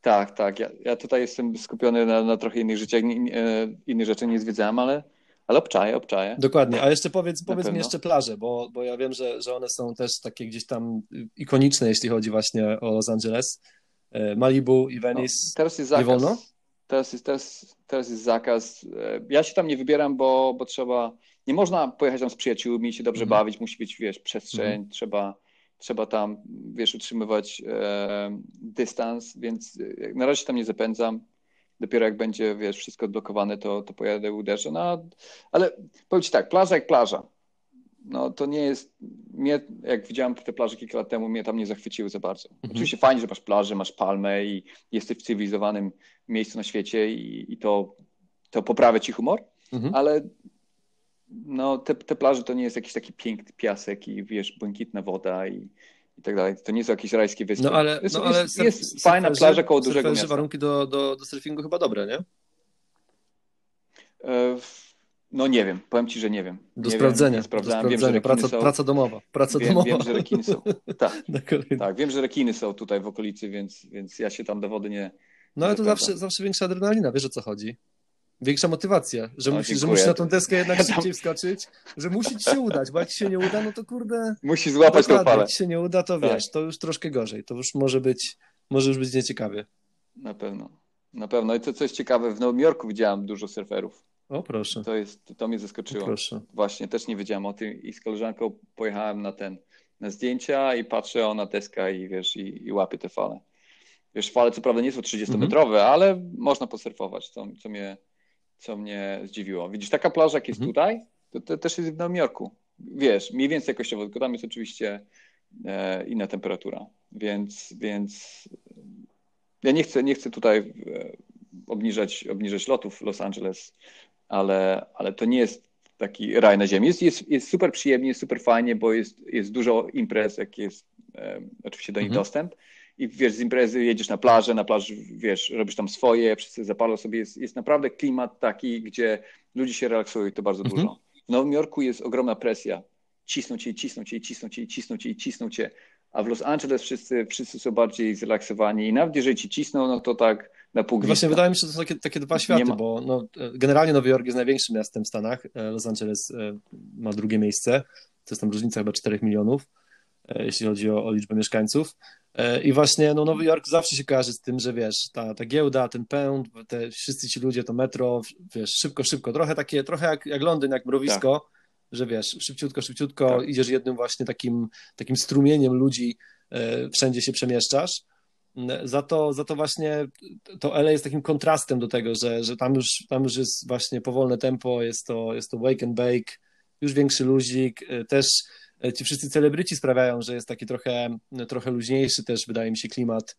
Tak, tak. Ja, ja tutaj jestem skupiony na, na trochę innych rzeczach, innych rzeczy nie zwiedzałem, ale, ale obczaję, obczaję. Dokładnie, a jeszcze powiedz, powiedz mi jeszcze plaże, bo, bo ja wiem, że, że one są też takie gdzieś tam ikoniczne, jeśli chodzi właśnie o Los Angeles. E, Malibu i Venice. No, teraz jest zakaz. Nie wolno? Teraz jest, teraz, teraz jest zakaz. E, ja się tam nie wybieram, bo, bo trzeba nie można pojechać tam z przyjaciółmi, się dobrze mhm. bawić, musi być, wiesz, przestrzeń, mhm. trzeba, trzeba tam, wiesz, utrzymywać e, dystans, więc e, na razie tam nie zapędzam. Dopiero jak będzie, wiesz, wszystko odblokowane, to, to pojadę, uderzę. No, ale powiem Ci tak, plaża jak plaża. No to nie jest, mnie, jak widziałem te plaże kilka lat temu, mnie tam nie zachwyciły za bardzo. Mhm. Oczywiście fajnie, że masz plażę, masz palmę i jesteś w cywilizowanym miejscu na świecie i, i to, to poprawia Ci humor, mhm. ale no te, te plaże to nie jest jakiś taki piękny piasek i wiesz, błękitna woda i, i tak dalej. To nie są jakieś rajskie wyspy. No ale, jest, no, ale jest, jest fajna plaża koło dużego miasta. warunki do, do, do surfingu chyba dobre, nie? E, no nie wiem, powiem ci, że nie wiem. Do nie sprawdzenia. Wiem, sprawdzałem. Wiem, że praca, są... praca domowa. Praca wiem, domowa. Wiem, że rekiny są. Tak, tak, wiem, że rekiny są tutaj w okolicy, więc, więc ja się tam do wody nie. No ale to zawsze, zawsze większa adrenalina, wiesz o co chodzi większa motywacja, że, musisz, że musisz na tą deskę jednak szybciej wskoczyć, że musi ci się udać, bo jak ci się nie uda, no to kurde... Musi złapać tą falę. Jak ci się nie uda, to tak. wiesz, to już troszkę gorzej, to już może być, może już być nieciekawie. Na pewno, na pewno. I to, co jest ciekawe, w Nowym Jorku widziałem dużo surferów. O, proszę. To, jest, to mnie zaskoczyło. O, proszę. Właśnie, też nie wiedziałem o tym i z koleżanką pojechałem na ten, na zdjęcia i patrzę, ona deska i wiesz, i, i łapie te fale. Wiesz, fale co prawda nie są 30-metrowe, mhm. ale można posurfować, co, co mnie co mnie zdziwiło. Widzisz, taka plaża jak jest mhm. tutaj, to, to, też jest w Nowym Jorku. Wiesz, mniej więcej jakościowo, tylko tam jest oczywiście e, inna temperatura, więc, więc ja nie chcę, nie chcę tutaj e, obniżać, obniżać lotów w Los Angeles, ale, ale to nie jest taki raj na ziemi. Jest, jest, jest super przyjemnie, jest super fajnie, bo jest, jest dużo imprez, jak jest e, oczywiście do nich mhm. dostęp i wiesz, z imprezy jedziesz na plażę, na plaży, wiesz, robisz tam swoje, wszyscy zapalą sobie, jest, jest naprawdę klimat taki, gdzie ludzie się relaksują i to bardzo mhm. dużo. W Nowym Jorku jest ogromna presja. Cisną cię, cisną cię, cisną cię, cisną cię, cisną cię. A w Los Angeles wszyscy, wszyscy są bardziej zrelaksowani i nawet jeżeli ci cisną, no to tak na pół Właśnie wydaje mi się, że to są takie, takie dwa światy, bo no, generalnie Nowy Jork jest największym miastem w Stanach. E, Los Angeles e, ma drugie miejsce. To jest tam różnica chyba 4 milionów, e, jeśli chodzi o, o liczbę mieszkańców. E, I właśnie no, Nowy Jork zawsze się kojarzy z tym, że wiesz, ta, ta giełda, ten pęd, te wszyscy ci ludzie, to metro, wiesz, szybko, szybko, trochę takie, trochę jak, jak Londyn, jak mrowisko, że wiesz, szybciutko, szybciutko tak. idziesz jednym właśnie takim, takim strumieniem ludzi, wszędzie się przemieszczasz. Za to, za to właśnie to LA jest takim kontrastem do tego, że, że tam, już, tam już jest właśnie powolne tempo, jest to, jest to wake and bake, już większy luzik, też ci wszyscy celebryci sprawiają, że jest taki trochę, trochę luźniejszy też, wydaje mi się, klimat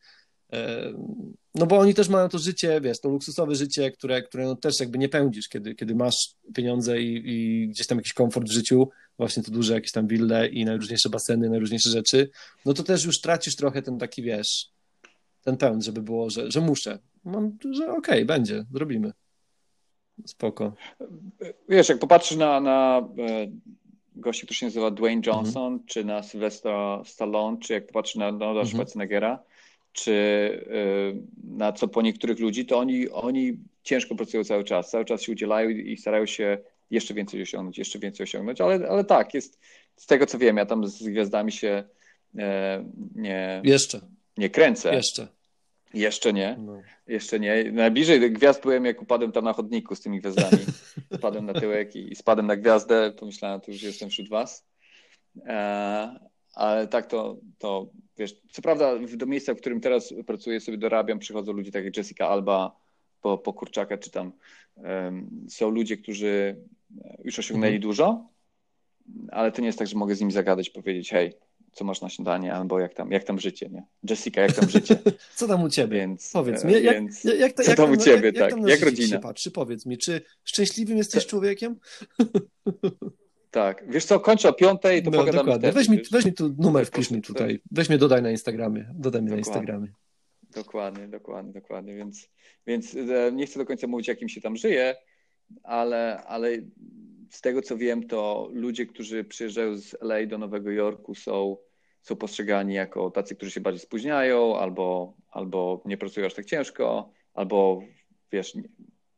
no bo oni też mają to życie, wiesz, to luksusowe życie, które, które no też jakby nie pędzisz, kiedy, kiedy masz pieniądze i, i gdzieś tam jakiś komfort w życiu, właśnie to duże jakieś tam wille i najróżniejsze baseny, najróżniejsze rzeczy, no to też już tracisz trochę ten taki, wiesz, ten pęd, żeby było, że, że muszę. Mam, że okej, okay, będzie, zrobimy. Spoko. Wiesz, jak popatrzysz na, na e, gości, który się nazywa Dwayne mhm. Johnson, mm -hmm. czy na Sylvester Stallone, czy jak popatrzysz na Donalda mm -hmm. Schwarzeneggera, czy y, na co po niektórych ludzi, to oni, oni ciężko pracują cały czas, cały czas się udzielają i starają się jeszcze więcej osiągnąć, jeszcze więcej osiągnąć, ale, ale tak, jest z tego co wiem, ja tam z gwiazdami się e, nie, jeszcze. nie kręcę. Jeszcze. Jeszcze nie, no. jeszcze nie. Najbliżej gwiazd byłem, jak upadłem tam na chodniku z tymi gwiazdami. Spadłem na tyłek i, i spadłem na gwiazdę, pomyślałem, to już jestem wśród was. E, ale tak to, to wiesz, co prawda do miejsca, w którym teraz pracuję, sobie dorabiam, przychodzą ludzie tak jak Jessica Alba po, po Kurczaka, czy tam um, są ludzie, którzy już osiągnęli mhm. dużo, ale to nie jest tak, że mogę z nimi zagadać, powiedzieć, hej, co masz na śniadanie, albo jak tam, jak tam życie, nie? Jessica, jak tam życie? co tam u ciebie? Więc, Powiedz mi, jak, więc, jak, jak, co jak tam u ciebie, jak, tak, jak, jak rodzina? Patrzy, powiedz mi, czy szczęśliwym jesteś człowiekiem? Tak, wiesz co, kończę o piątej, to no, pogadamy dokładnie. Weź mi, weź mi tu numer, wpisz mi tutaj, weź mnie dodaj na Instagramie, dodaj mi na Instagramie. Dokładnie, dokładnie, dokładnie, więc, więc e, nie chcę do końca mówić, jakim się tam żyje, ale, ale z tego, co wiem, to ludzie, którzy przyjeżdżają z LA do Nowego Jorku są, są postrzegani jako tacy, którzy się bardziej spóźniają, albo, albo nie pracują aż tak ciężko, albo wiesz,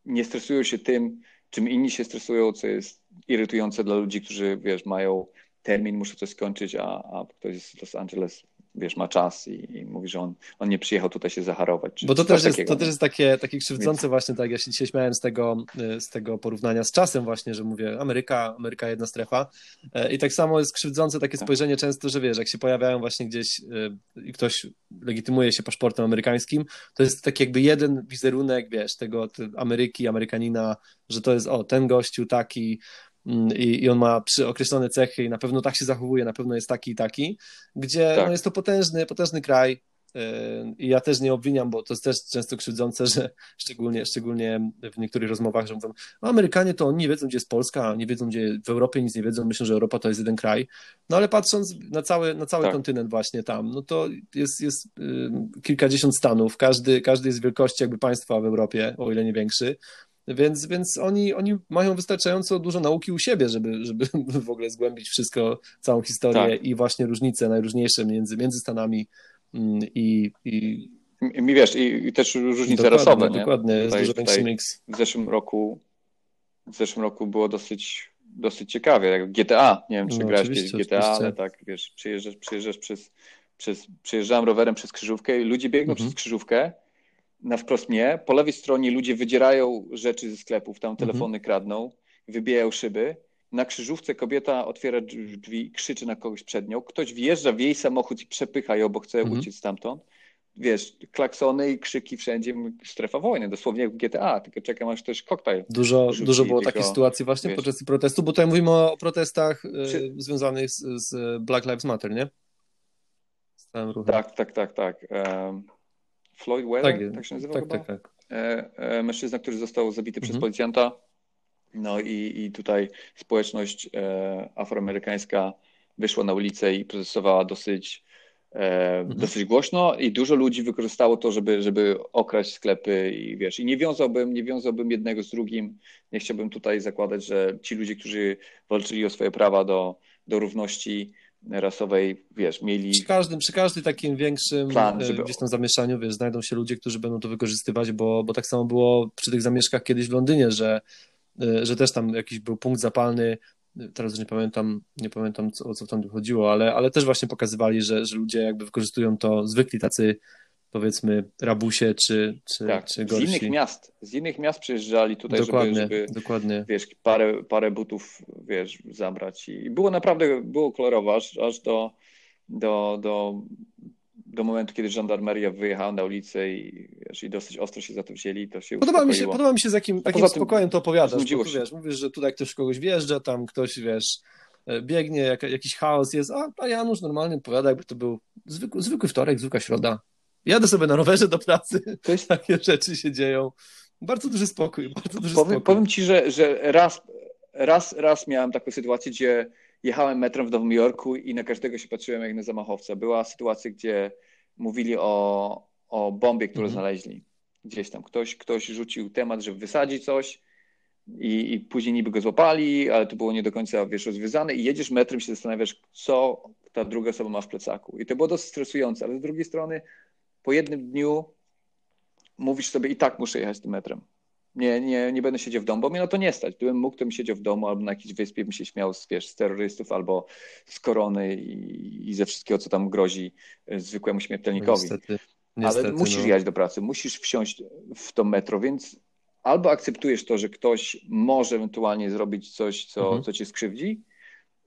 nie stresują się tym, czym inni się stresują, co jest irytujące dla ludzi, którzy, wiesz, mają termin, muszą coś skończyć, a, a ktoś z Los Angeles wiesz, ma czas i, i mówi, że on, on nie przyjechał tutaj się zaharować. Czy, Bo to, też jest, takiego, to też jest takie, takie krzywdzące Więc... właśnie, tak ja się dzisiaj śmiałem z tego, z tego porównania z czasem właśnie, że mówię Ameryka, Ameryka jedna strefa e, i tak samo jest krzywdzące takie tak. spojrzenie często, że wiesz, jak się pojawiają właśnie gdzieś e, i ktoś legitymuje się paszportem amerykańskim, to jest taki jakby jeden wizerunek, wiesz, tego Ameryki, Amerykanina, że to jest o, ten gościu taki, i, i on ma określone cechy i na pewno tak się zachowuje, na pewno jest taki i taki, gdzie tak. no, jest to potężny, potężny kraj y, i ja też nie obwiniam, bo to jest też często krzywdzące, że szczególnie, szczególnie w niektórych rozmowach, że mówią, no Amerykanie to oni nie wiedzą, gdzie jest Polska, nie wiedzą, gdzie w Europie nic nie wiedzą, myślą, że Europa to jest jeden kraj. No ale patrząc na cały, na cały tak. kontynent właśnie tam, no to jest, jest kilkadziesiąt stanów, każdy, każdy jest wielkości jakby państwa w Europie, o ile nie większy. Więc, więc oni, oni mają wystarczająco dużo nauki u siebie, żeby, żeby w ogóle zgłębić wszystko, całą historię tak. i właśnie różnice najróżniejsze między, między Stanami mm, i, i... Mi wiesz, i, i też różnice dokładnie, rasowe. Nie? Dokładnie, jest dużo większy miks. W zeszłym roku w zeszłym roku było dosyć, dosyć ciekawie, jak GTA, nie wiem, czy no, grałeś GTA, oczywiście. ale tak, wiesz, przyjeżdżasz, przyjeżdżasz przez, przez, przyjeżdżałem rowerem przez krzyżówkę i ludzie biegną mhm. przez krzyżówkę na wprost mnie. Po lewej stronie ludzie wydzierają rzeczy ze sklepów, tam mhm. telefony kradną, wybijają szyby. Na krzyżówce kobieta otwiera drzwi, krzyczy na kogoś przed nią. Ktoś wjeżdża w jej samochód i przepycha ją, bo chce mhm. uciec stamtąd. Wiesz, klaksony i krzyki wszędzie, strefa wojny, dosłownie jak GTA, tylko czekam aż ktoś koktajl Dużo, dużo było takich sytuacji właśnie wiesz, podczas protestu, bo tutaj mówimy o protestach e, Czy... związanych z, z, Black Lives Matter, nie? Z tak, tak, tak, tak. Um, Floyd Weather, tak, tak się nazywa tak, chyba? Tak, tak. E, e, mężczyzna, który został zabity mhm. przez policjanta. No i, i tutaj społeczność e, afroamerykańska wyszła na ulicę i protestowała dosyć, mhm. dosyć głośno i dużo ludzi wykorzystało to, żeby, żeby okraść sklepy i wiesz, i nie wiązałbym, nie wiązałbym jednego z drugim. Nie chciałbym tutaj zakładać, że ci ludzie, którzy walczyli o swoje prawa do, do równości, rasowej, wiesz, mieli... Przy każdym, przy każdym takim większym plan, e, żeby... gdzieś tam zamieszaniu, wiesz, znajdą się ludzie, którzy będą to wykorzystywać, bo, bo tak samo było przy tych zamieszkach kiedyś w Londynie, że, e, że też tam jakiś był punkt zapalny, teraz już nie pamiętam, nie pamiętam co, o co tam chodziło, ale, ale też właśnie pokazywali, że, że ludzie jakby wykorzystują to, zwykli tacy powiedzmy rabusie czy, czy, tak, czy gorsi. Z innych miast, z innych miast przyjeżdżali tutaj, dokładnie, żeby, żeby dokładnie. wiesz, parę, parę butów wiesz, zabrać i było naprawdę, było kolorowo aż, aż do, do, do, do momentu, kiedy żandarmeria wyjechała na ulicę i, wiesz, i dosyć ostro się za to wzięli, to się podoba mi się, podoba mi się z jakim, jakim spokojem to opowiadasz, bo wiesz, mówisz, że tutaj ktoś kogoś wjeżdża, tam ktoś, wiesz, e, biegnie, jak, jakiś chaos jest, a, a Janusz normalnie opowiada, jakby to był zwykły, zwykły wtorek, zwykła środa. Jadę sobie na rowerze do pracy, to jest... takie rzeczy się dzieją. Bardzo duży spokój, bardzo duży powiem, spokój. Powiem ci, że, że raz, raz, raz miałem taką sytuację, gdzie jechałem metrem w Nowym Jorku i na każdego się patrzyłem jak na zamachowca. Była sytuacja, gdzie mówili o, o bombie, którą mhm. znaleźli gdzieś tam. Ktoś, ktoś rzucił temat, że wysadzi coś i, i później niby go złapali, ale to było nie do końca, wiesz, rozwiązane i jedziesz metrem się zastanawiasz, co ta druga osoba ma w plecaku. I to było dosyć stresujące, ale z drugiej strony po jednym dniu mówisz sobie i tak muszę jechać tym metrem. Nie, nie, nie będę siedział w domu, bo mnie na to nie stać. Gdybym mógł, to bym siedział w domu albo na jakiejś wyspie bym się śmiał z, wiesz, z terrorystów albo z korony i, i ze wszystkiego, co tam grozi e, zwykłemu śmiertelnikowi. Niestety, niestety, Ale musisz no. jechać do pracy, musisz wsiąść w to metro, więc albo akceptujesz to, że ktoś może ewentualnie zrobić coś, co, mhm. co cię skrzywdzi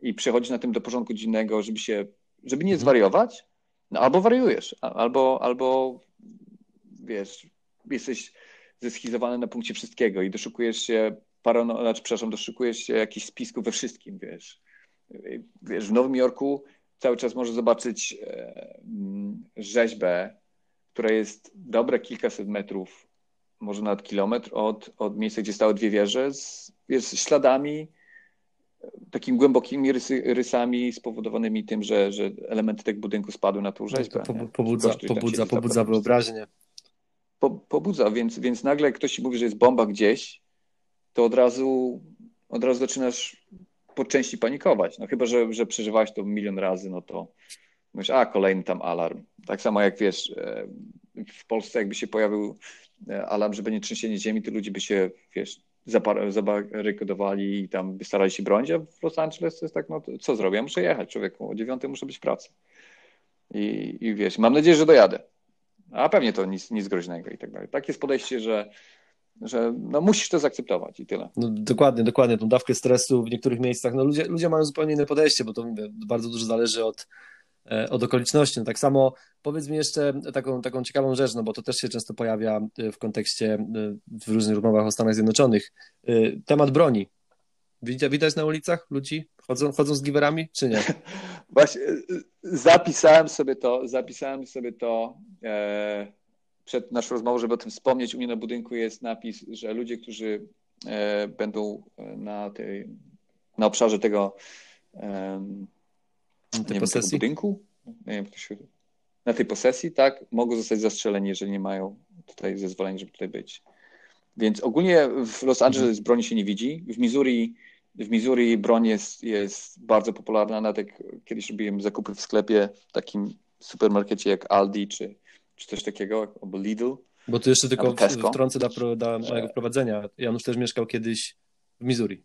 i przechodzisz na tym do porządku dziennego, żeby się, żeby nie mhm. zwariować, no, albo wariujesz, albo, albo wiesz, jesteś zeschizowany na punkcie wszystkiego i doszukujesz się parano, znaczy, przepraszam, doszukujesz się jakichś spisków we wszystkim, wiesz. Wiesz, w Nowym Jorku cały czas możesz zobaczyć e, rzeźbę, która jest dobre kilkaset metrów, może nawet kilometr od, od miejsca, gdzie stały dwie wieże, z, śladami takimi głębokimi rysy, rysami spowodowanymi tym, że, że elementy tego budynku spadły na tą rzeźbę. To po, pobudza, pobudza, pobudza wyobraźnię. Po, pobudza, więc, więc nagle jak ktoś ci mówi, że jest bomba gdzieś, to od razu, od razu zaczynasz po części panikować. No chyba, że, że przeżywałeś to milion razy, no to myślisz, a kolejny tam alarm. Tak samo jak wiesz, e, w Polsce jakby się pojawił e, alarm, że będzie trzęsienie ziemi, to ludzie by się, wiesz, zabarykadowali i tam starali się bronić, a w Los Angeles to jest tak, no co zrobię? Muszę jechać, człowieku, o dziewiątej muszę być w pracy. I, I wiesz, mam nadzieję, że dojadę. A pewnie to nic, nic groźnego i tak dalej. Tak jest podejście, że, że no musisz to zaakceptować i tyle. No, dokładnie, dokładnie. Tą dawkę stresu w niektórych miejscach. No, ludzie, ludzie mają zupełnie inne podejście, bo to mówię, bardzo dużo zależy od, od okoliczności. No tak samo powiedz mi jeszcze taką, taką ciekawą rzecz, no bo to też się często pojawia e, w kontekście e, w różnych rozmowach o Stanach Zjednoczonych. Temat broni. Widać na ulicach ludzi? Chodzą, chodzą z giwerami, czy nie? Właśnie zapisałem sobie to, zapisałem sobie to e, przed naszą rozmową, żeby o tym wspomnieć. U mnie na budynku jest napis, że ludzie, którzy e, będą na, tej, na obszarze tego e, tej posesji? budynku, nie wiem, się... na tej posesji, tak, mogą zostać zastrzeleni, jeżeli nie mają tutaj zezwolenia, żeby tutaj być. Więc ogólnie w Los Angeles mhm. broni się nie widzi. W Missouri, w Missouri broń jest, jest bardzo popularna. Nawet jak kiedyś robiłem zakupy w sklepie, w takim supermarkecie jak Aldi czy, czy coś takiego, albo Lidl. Bo tu jeszcze tylko wtrącę dla, dla mojego wprowadzenia. Janusz też mieszkał kiedyś w Missouri.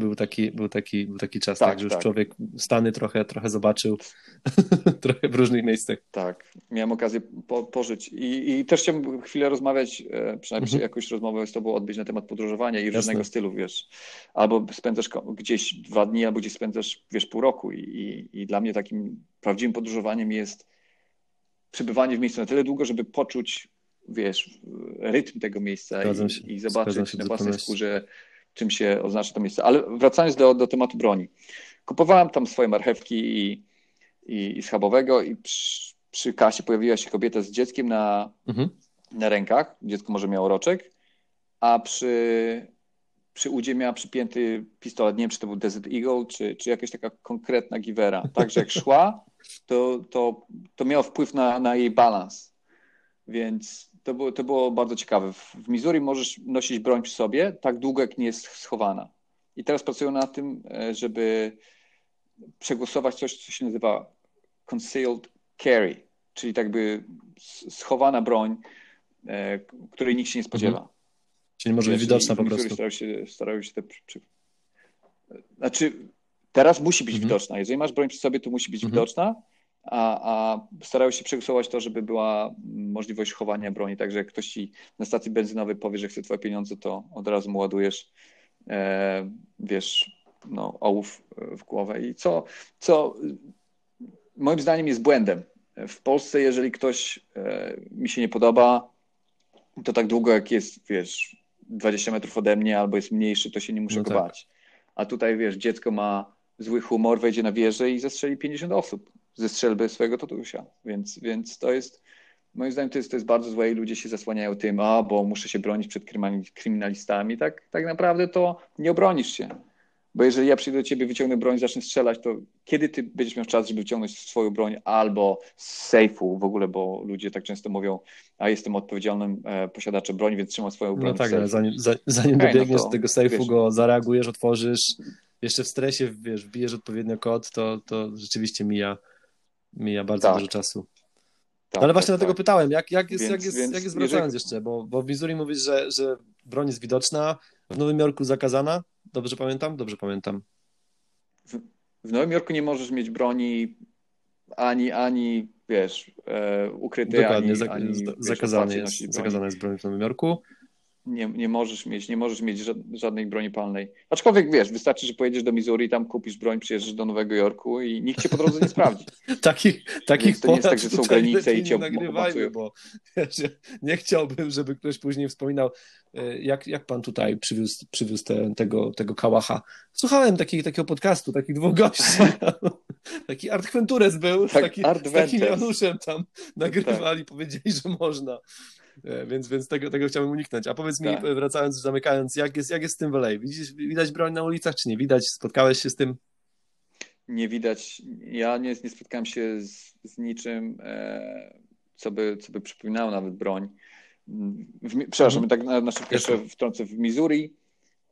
Był taki, był taki, był taki czas, tak, tak że już tak. człowiek Stany trochę, trochę zobaczył, trochę w różnych miejscach. Tak, miałem okazję po, pożyć I, i też chciałbym chwilę rozmawiać, e, przynajmniej mhm. jakąś rozmowę z tobą odbyć na temat podróżowania i Jasne. różnego stylu, wiesz. Albo spędzasz gdzieś dwa dni, albo gdzieś spędzasz, wiesz, pół roku I, i, i dla mnie takim prawdziwym podróżowaniem jest przebywanie w miejscu na tyle długo, żeby poczuć, wiesz, rytm tego miejsca i, i, zobaczyć na własnej skórze czym się oznacza to miejsce. Ale wracając do, do tematu broni. Kupowałem tam swoje marchewki i, i, i schabowego i przy, przy, kasie pojawiła się kobieta z dzieckiem na, mhm. na rękach. Dziecko może miało roczek, a przy, przy udzie miała przypięty pistolet. Nie wiem, czy to był Desert Eagle, czy, czy jakaś taka konkretna giwera. Także jak szła, to, to, to miało wpływ na, na jej balans. Więc to było, to było bardzo ciekawe. W Missouri możesz nosić broń przy sobie tak długo, jak nie jest schowana. I teraz pracują na tym, e, żeby przegłosować coś, co się nazywa concealed carry, czyli tak by schowana broń, e, której nikt się nie spodziewa. Mhm. Czyli może być widoczna po prostu. Starają się, starają się te... Znaczy, teraz musi być mhm. widoczna. Jeżeli masz broń przy sobie, to musi być mhm. widoczna, a, a starają się przegłosować to, żeby była możliwość chowania broni, także jak ktoś ci na stacji benzynowej powie, że chce twoje pieniądze, to od razu mu ładujesz, e, wiesz, no, ołów w głowę i co, co moim zdaniem jest błędem. W Polsce, jeżeli ktoś e, mi się nie podoba, to tak długo jak jest, wiesz, 20 metrów ode mnie albo jest mniejszy, to się nie muszę no tak. bać. A tutaj, wiesz, dziecko ma zły humor, wejdzie na wieżę i zastrzeli 50 osób ze strzelby swojego tatusia. Więc, więc to jest, moim zdaniem, to jest, to jest bardzo złe i ludzie się zasłaniają tym, a bo muszę się bronić przed kryminalistami. Tak, tak naprawdę to nie obronisz się. Bo jeżeli ja przyjdę do ciebie, wyciągnę broń, zacznę strzelać, to kiedy ty będziesz miał czas, żeby wyciągnąć swoją broń albo z sejfu w ogóle, bo ludzie tak często mówią, a jestem odpowiedzialnym e, posiadaczem broni, więc trzymam swoją broń. No tak, ale zanim, zanim okay, dobiegniesz no do tego sejfu, wiesz, go zareagujesz, otworzysz, jeszcze w stresie, wiesz, wbijesz odpowiednio kod, to, to rzeczywiście mija, mija bardzo tak. dużo czasu. Tak, ale właśnie tak, dlatego tak. pytałem, jak, jak jest, więc, jak jest, więc jak jest wracając jeżeli... jeszcze, bo, bo w Missouri mówisz, że, że broń jest widoczna, w Nowym Jorku zakazana, Dobrze pamiętam? Dobrze pamiętam. W, w Nowym Jorku nie możesz mieć broni ani, ani wiesz, e, ukrytej, Dokładnie, ani, ani zakazane, jest, zakazane jest broń w Nowym Jorku nie, nie możesz mieć, nie możesz mieć żadnej broni palnej. Aczkolwiek wiesz, wystarczy, że pojedziesz do Missouri, tam kupisz broń, przyjeżdżasz do Nowego Jorku i nikt cię po drodze nie sprawdzi. takich takich to nie jest tak, że są granice i cię nagrywajmy, bo wiesz, nie chciałbym, żeby ktoś później wspominał, e, jak, jak pan tutaj przywiózł, przywiózł te, tego, tego kałacha. Słuchałem taki, takiego podcastu, takich dwóch gości. taki Art Ventures był, tak, taki, z takim Januszem tam nagrywali, tak. powiedzieli, że można. E, więc, więc tego, tego chciałbym uniknąć. A powiedz mi, tak. wracając, zamykając, jak jest, jak jest z tym w LA? Widzisz, widać broń na ulicach, czy nie widać? Spotkałeś się z tym? Nie widać. Ja nie, nie spotkałem się z, z niczym, e, co, by, co by przypominało nawet broń. W, przepraszam, mhm. tak na, na szybko jeszcze wtrącę. W Missouri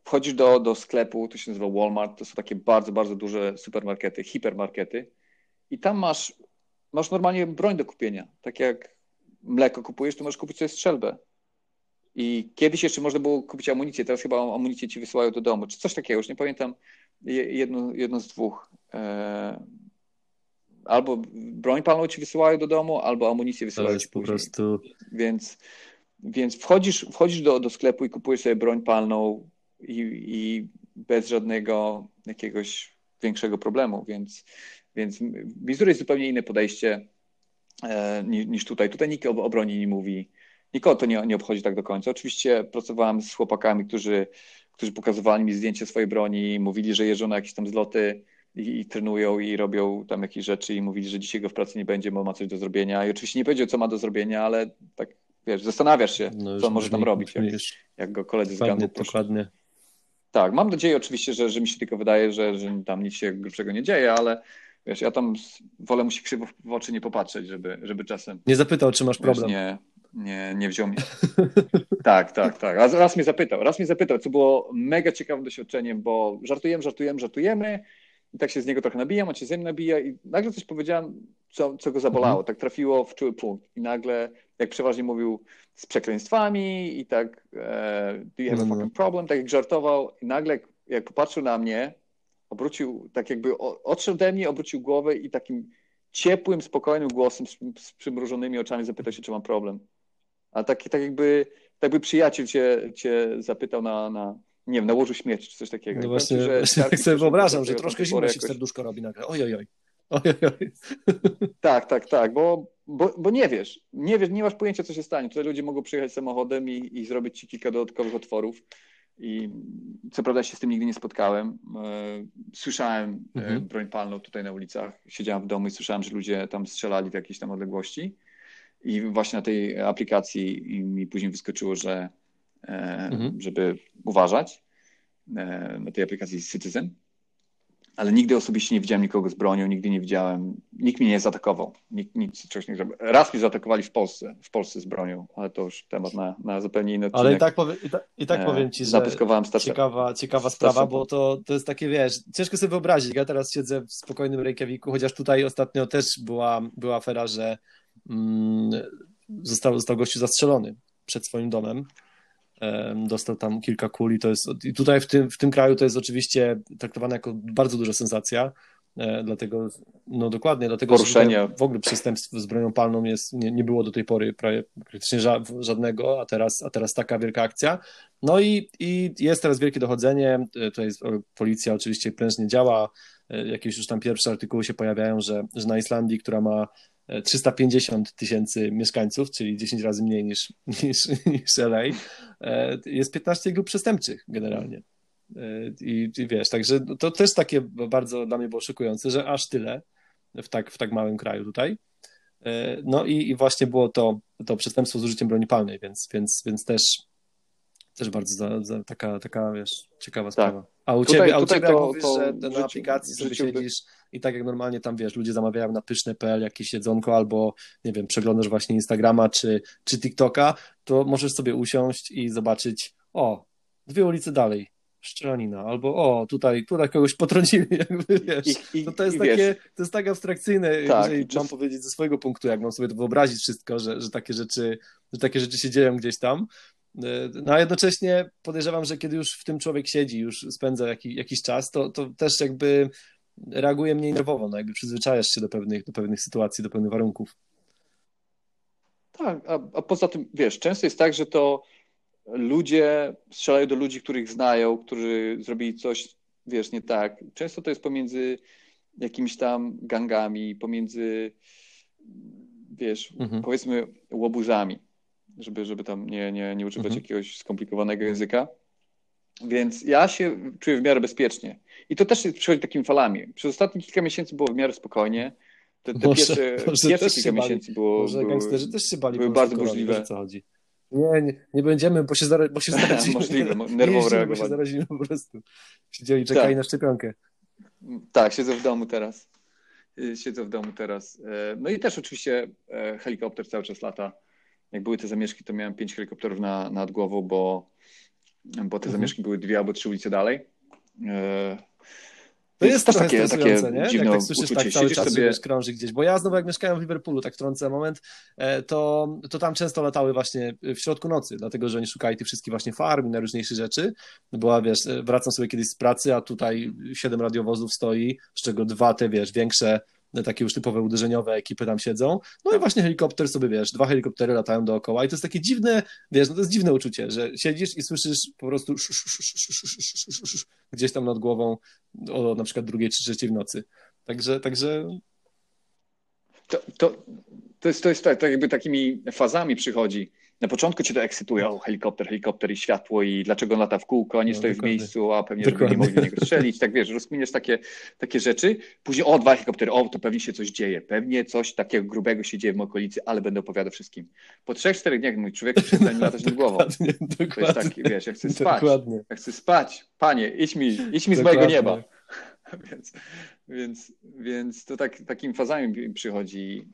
wchodzisz do, do sklepu, to się nazywa Walmart, to są takie bardzo, bardzo duże supermarkety, hipermarkety i tam masz, masz normalnie broń do kupienia, tak jak mleko kupujesz, to możesz kupić sobie strzelbę. I kiedyś jeszcze można było kupić amunicję, teraz chyba amunicję ci wysyłają do domu, czy coś takiego, już nie pamiętam, jedno, jedno z dwóch. E, albo broń palną ci wysyłają do domu, albo amunicję wysyłają ci po prostu. Więc, więc wchodzisz, wchodzisz do, do sklepu i kupujesz sobie broń palną i, i bez żadnego jakiegoś większego problemu, więc, więc w Missouri jest zupełnie inne podejście niż tutaj. Tutaj nikt o broni nie mówi. Nikogo to nie, nie obchodzi tak do końca. Oczywiście pracowałem z chłopakami, którzy, którzy pokazywali mi zdjęcie swojej broni, mówili, że jeżdżą na jakieś tam zloty i, i, trenują i robią tam jakieś rzeczy i mówili, że dzisiaj go w pracy nie będzie, bo ma coś do zrobienia. I oczywiście nie powiedział, co ma do zrobienia, ale tak, wiesz, zastanawiasz się, no co on może tam robić, jak, jak, go koledzy z gangu Dokładnie. Tak, mam nadzieję oczywiście, że, że mi się tylko wydaje, że, że tam nic się grubszego nie dzieje, ale Wiesz, ja tam wolę mu się krzywo w oczy nie popatrzeć, żeby, żeby czasem... Nie zapytał, czy masz problem. Wiesz, nie, nie, nie wziął mnie. tak, tak, tak. Raz, raz mnie zapytał, raz mnie zapytał, co było mega ciekawym doświadczeniem, bo żartujemy, żartujemy, żartujemy i tak się z niego trochę nabijam, on się ze mną nabija i nagle coś powiedziałem, co, co go zabolało, mhm. tak trafiło w czuły punkt i nagle, jak przeważnie mówił z przekleństwami i tak e, do you have a no, no. fucking problem, tak jak żartował i nagle jak popatrzył na mnie, obrócił, tak jakby odszedł ode mnie, obrócił głowę i takim ciepłym, spokojnym głosem z, z przymrużonymi oczami zapytał się, czy mam problem. A taki, tak jakby, tak jakby przyjaciel cię, cię zapytał na, na, nie wiem, na łożu śmierci, czy coś takiego. No właśnie, właśnie tak sobie wyobrażam, że troszkę zimno się serduszko robi nagle. Oj, oj, oj. oj, oj. Tak, tak, tak, bo, bo, bo nie wiesz, nie wiesz, nie masz pojęcia, co się stanie. Tutaj ludzie mogą przyjechać samochodem i, i zrobić ci kilka dodatkowych otworów i co prawda się z tym nigdy nie spotkałem. E, słyszałem e, mhm. broń palną tutaj na ulicach. Siedziałem w domu i słyszałem, że ludzie tam strzelali w jakiejś tam odległości. I właśnie na tej aplikacji mi później wyskoczyło, że e, mhm. żeby uważać na tej aplikacji Citizen ale nigdy osobiście nie widziałem nikogo z bronią, nigdy nie widziałem, nikt mnie nie zaatakował, nikt nic czegoś nie zrobił. Raz mnie zaatakowali w Polsce, w Polsce z bronią, ale to już temat na, na zupełnie inny odcinek. Ale i tak, powie, i, i tak powiem ci, że ciekawa, ciekawa sprawa, bo to, to jest takie, wiesz, ciężko sobie wyobrazić, ja teraz siedzę w spokojnym Reykjaviku, chociaż tutaj ostatnio też była, była afera, że mm, został, został gościu zastrzelony przed swoim domem, dostał tam kilka kul i to jest, i tutaj w tym, w tym kraju to jest oczywiście traktowane jako bardzo duża sensacja, E, dlatego, no dokładnie, dlatego Poruszenie. w ogóle przestępstw z bronią palną jest, nie, nie było do tej pory prawie, praktycznie ża żadnego, a teraz, a teraz taka wielka akcja. No i, i jest teraz wielkie dochodzenie, e, jest, policja oczywiście prężnie działa, e, jakieś już tam pierwsze artykuły się pojawiają, że, że na Islandii, która ma 350 tysięcy mieszkańców, czyli 10 razy mniej niż, niż, niż LA, jest 15 grup przestępczych generalnie. I, I, wiesz, także to też takie bardzo dla mnie było szokujące, że aż tyle w tak, w tak małym kraju tutaj. No i, i właśnie było to, to przestępstwo z użyciem broni palnej, więc, więc, więc też, też bardzo za, za taka, taka, wiesz, ciekawa tak. sprawa. A u tutaj, ciebie, a u ciebie to, jak mówisz, to że na życiu, aplikacji sobie siedzisz i tak jak normalnie tam, wiesz, ludzie zamawiają na pyszne.pl jakieś jedzonko albo, nie wiem, przeglądasz właśnie Instagrama czy, czy TikToka, to możesz sobie usiąść i zobaczyć, o, dwie ulice dalej, szczelanina, albo o, tutaj, tutaj kogoś potrącili, jakby, wiesz, I, i, to, to jest takie, wiesz, to jest tak abstrakcyjne, tak, jeżeli mam powiedzieć ze swojego punktu, jak mam sobie to wyobrazić wszystko, że, że takie rzeczy, że takie rzeczy się dzieją gdzieś tam, no a jednocześnie podejrzewam, że kiedy już w tym człowiek siedzi, już spędza jakiś, jakiś czas, to, to też jakby reaguje mniej nerwowo, no jakby przyzwyczajasz się do pewnych, do pewnych sytuacji, do pewnych warunków. Tak, a, a poza tym, wiesz, często jest tak, że to ludzie strzelają do ludzi, których znają, którzy zrobili coś, wiesz, nie tak. Często to jest pomiędzy jakimiś tam gangami, pomiędzy, wiesz, mhm. powiedzmy łobuzami, żeby, żeby tam nie, nie, nie używać mhm. jakiegoś skomplikowanego języka. Więc ja się czuję w miarę bezpiecznie. I to też przychodzi takimi falami. Przez ostatnie kilka miesięcy było w miarę spokojnie. Te, te może, pierwsze, może pierwsze kilka miesięcy było. Może były, gangsterzy też się bali. Były bardzo burzliwe. Co chodzi. Nie, nie, nie będziemy, bo się, zara, bo się zarazimy. Możliwe, nerwowo reagować. Bo się zarazimy po prostu. Siedzieli, czekali tak. na szczepionkę. Tak, siedzę w domu teraz. Siedzę w domu teraz. E, no i też oczywiście e, helikopter cały czas lata. Jak były te zamieszki, to miałem pięć helikopterów na, nad głową, bo, bo te mhm. zamieszki były dwie albo trzy ulice dalej. E, to jest, jest też takie, takie nie? dziwne Jak tak słyszysz tak cały czas, sobie... krąży gdzieś. Bo ja znowu jak mieszkałem w Liverpoolu, tak trącę moment, e, to, to tam często latały właśnie w środku nocy, dlatego że oni szukali tych wszystkich właśnie farm i najróżniejszych rzeczy. Była, wiesz, e, wracam sobie kiedyś z pracy, a tutaj siedem radiowozów stoi, z czego dwa te, wiesz, większe takie już typowe uderzeniowe ekipy tam siedzą. No i właśnie helikopter sobie, wiesz, dwa helikoptery latają dookoła i to jest takie dziwne, wiesz, no to jest dziwne uczucie, że siedzisz i słyszysz po prostu gdzieś tam nad głową o na przykład drugiej czy trzeciej w nocy. Także, także... To, to, to jest, to jest tak, tak jakby takimi fazami przychodzi na początku cię to ekscytuje, o helikopter, helikopter i światło i dlaczego on lata w kółko, a nie no, stoi dokładnie. w miejscu, a pewnie nie mogli do niego strzelić, tak wiesz, rozkminiesz takie, takie rzeczy, później o, dwa helikoptery, o, to pewnie się coś dzieje, pewnie coś takiego grubego się dzieje w okolicy, ale będę opowiadał wszystkim. Po trzech, czterech dniach mój człowiek przestań latać nad głową. Dokładnie, to jest taki, wiesz, ja chcę spać, dokładnie. ja chcę spać, panie, idź mi, idź mi z mojego nieba. więc, więc, więc to tak, takimi fazami przychodzi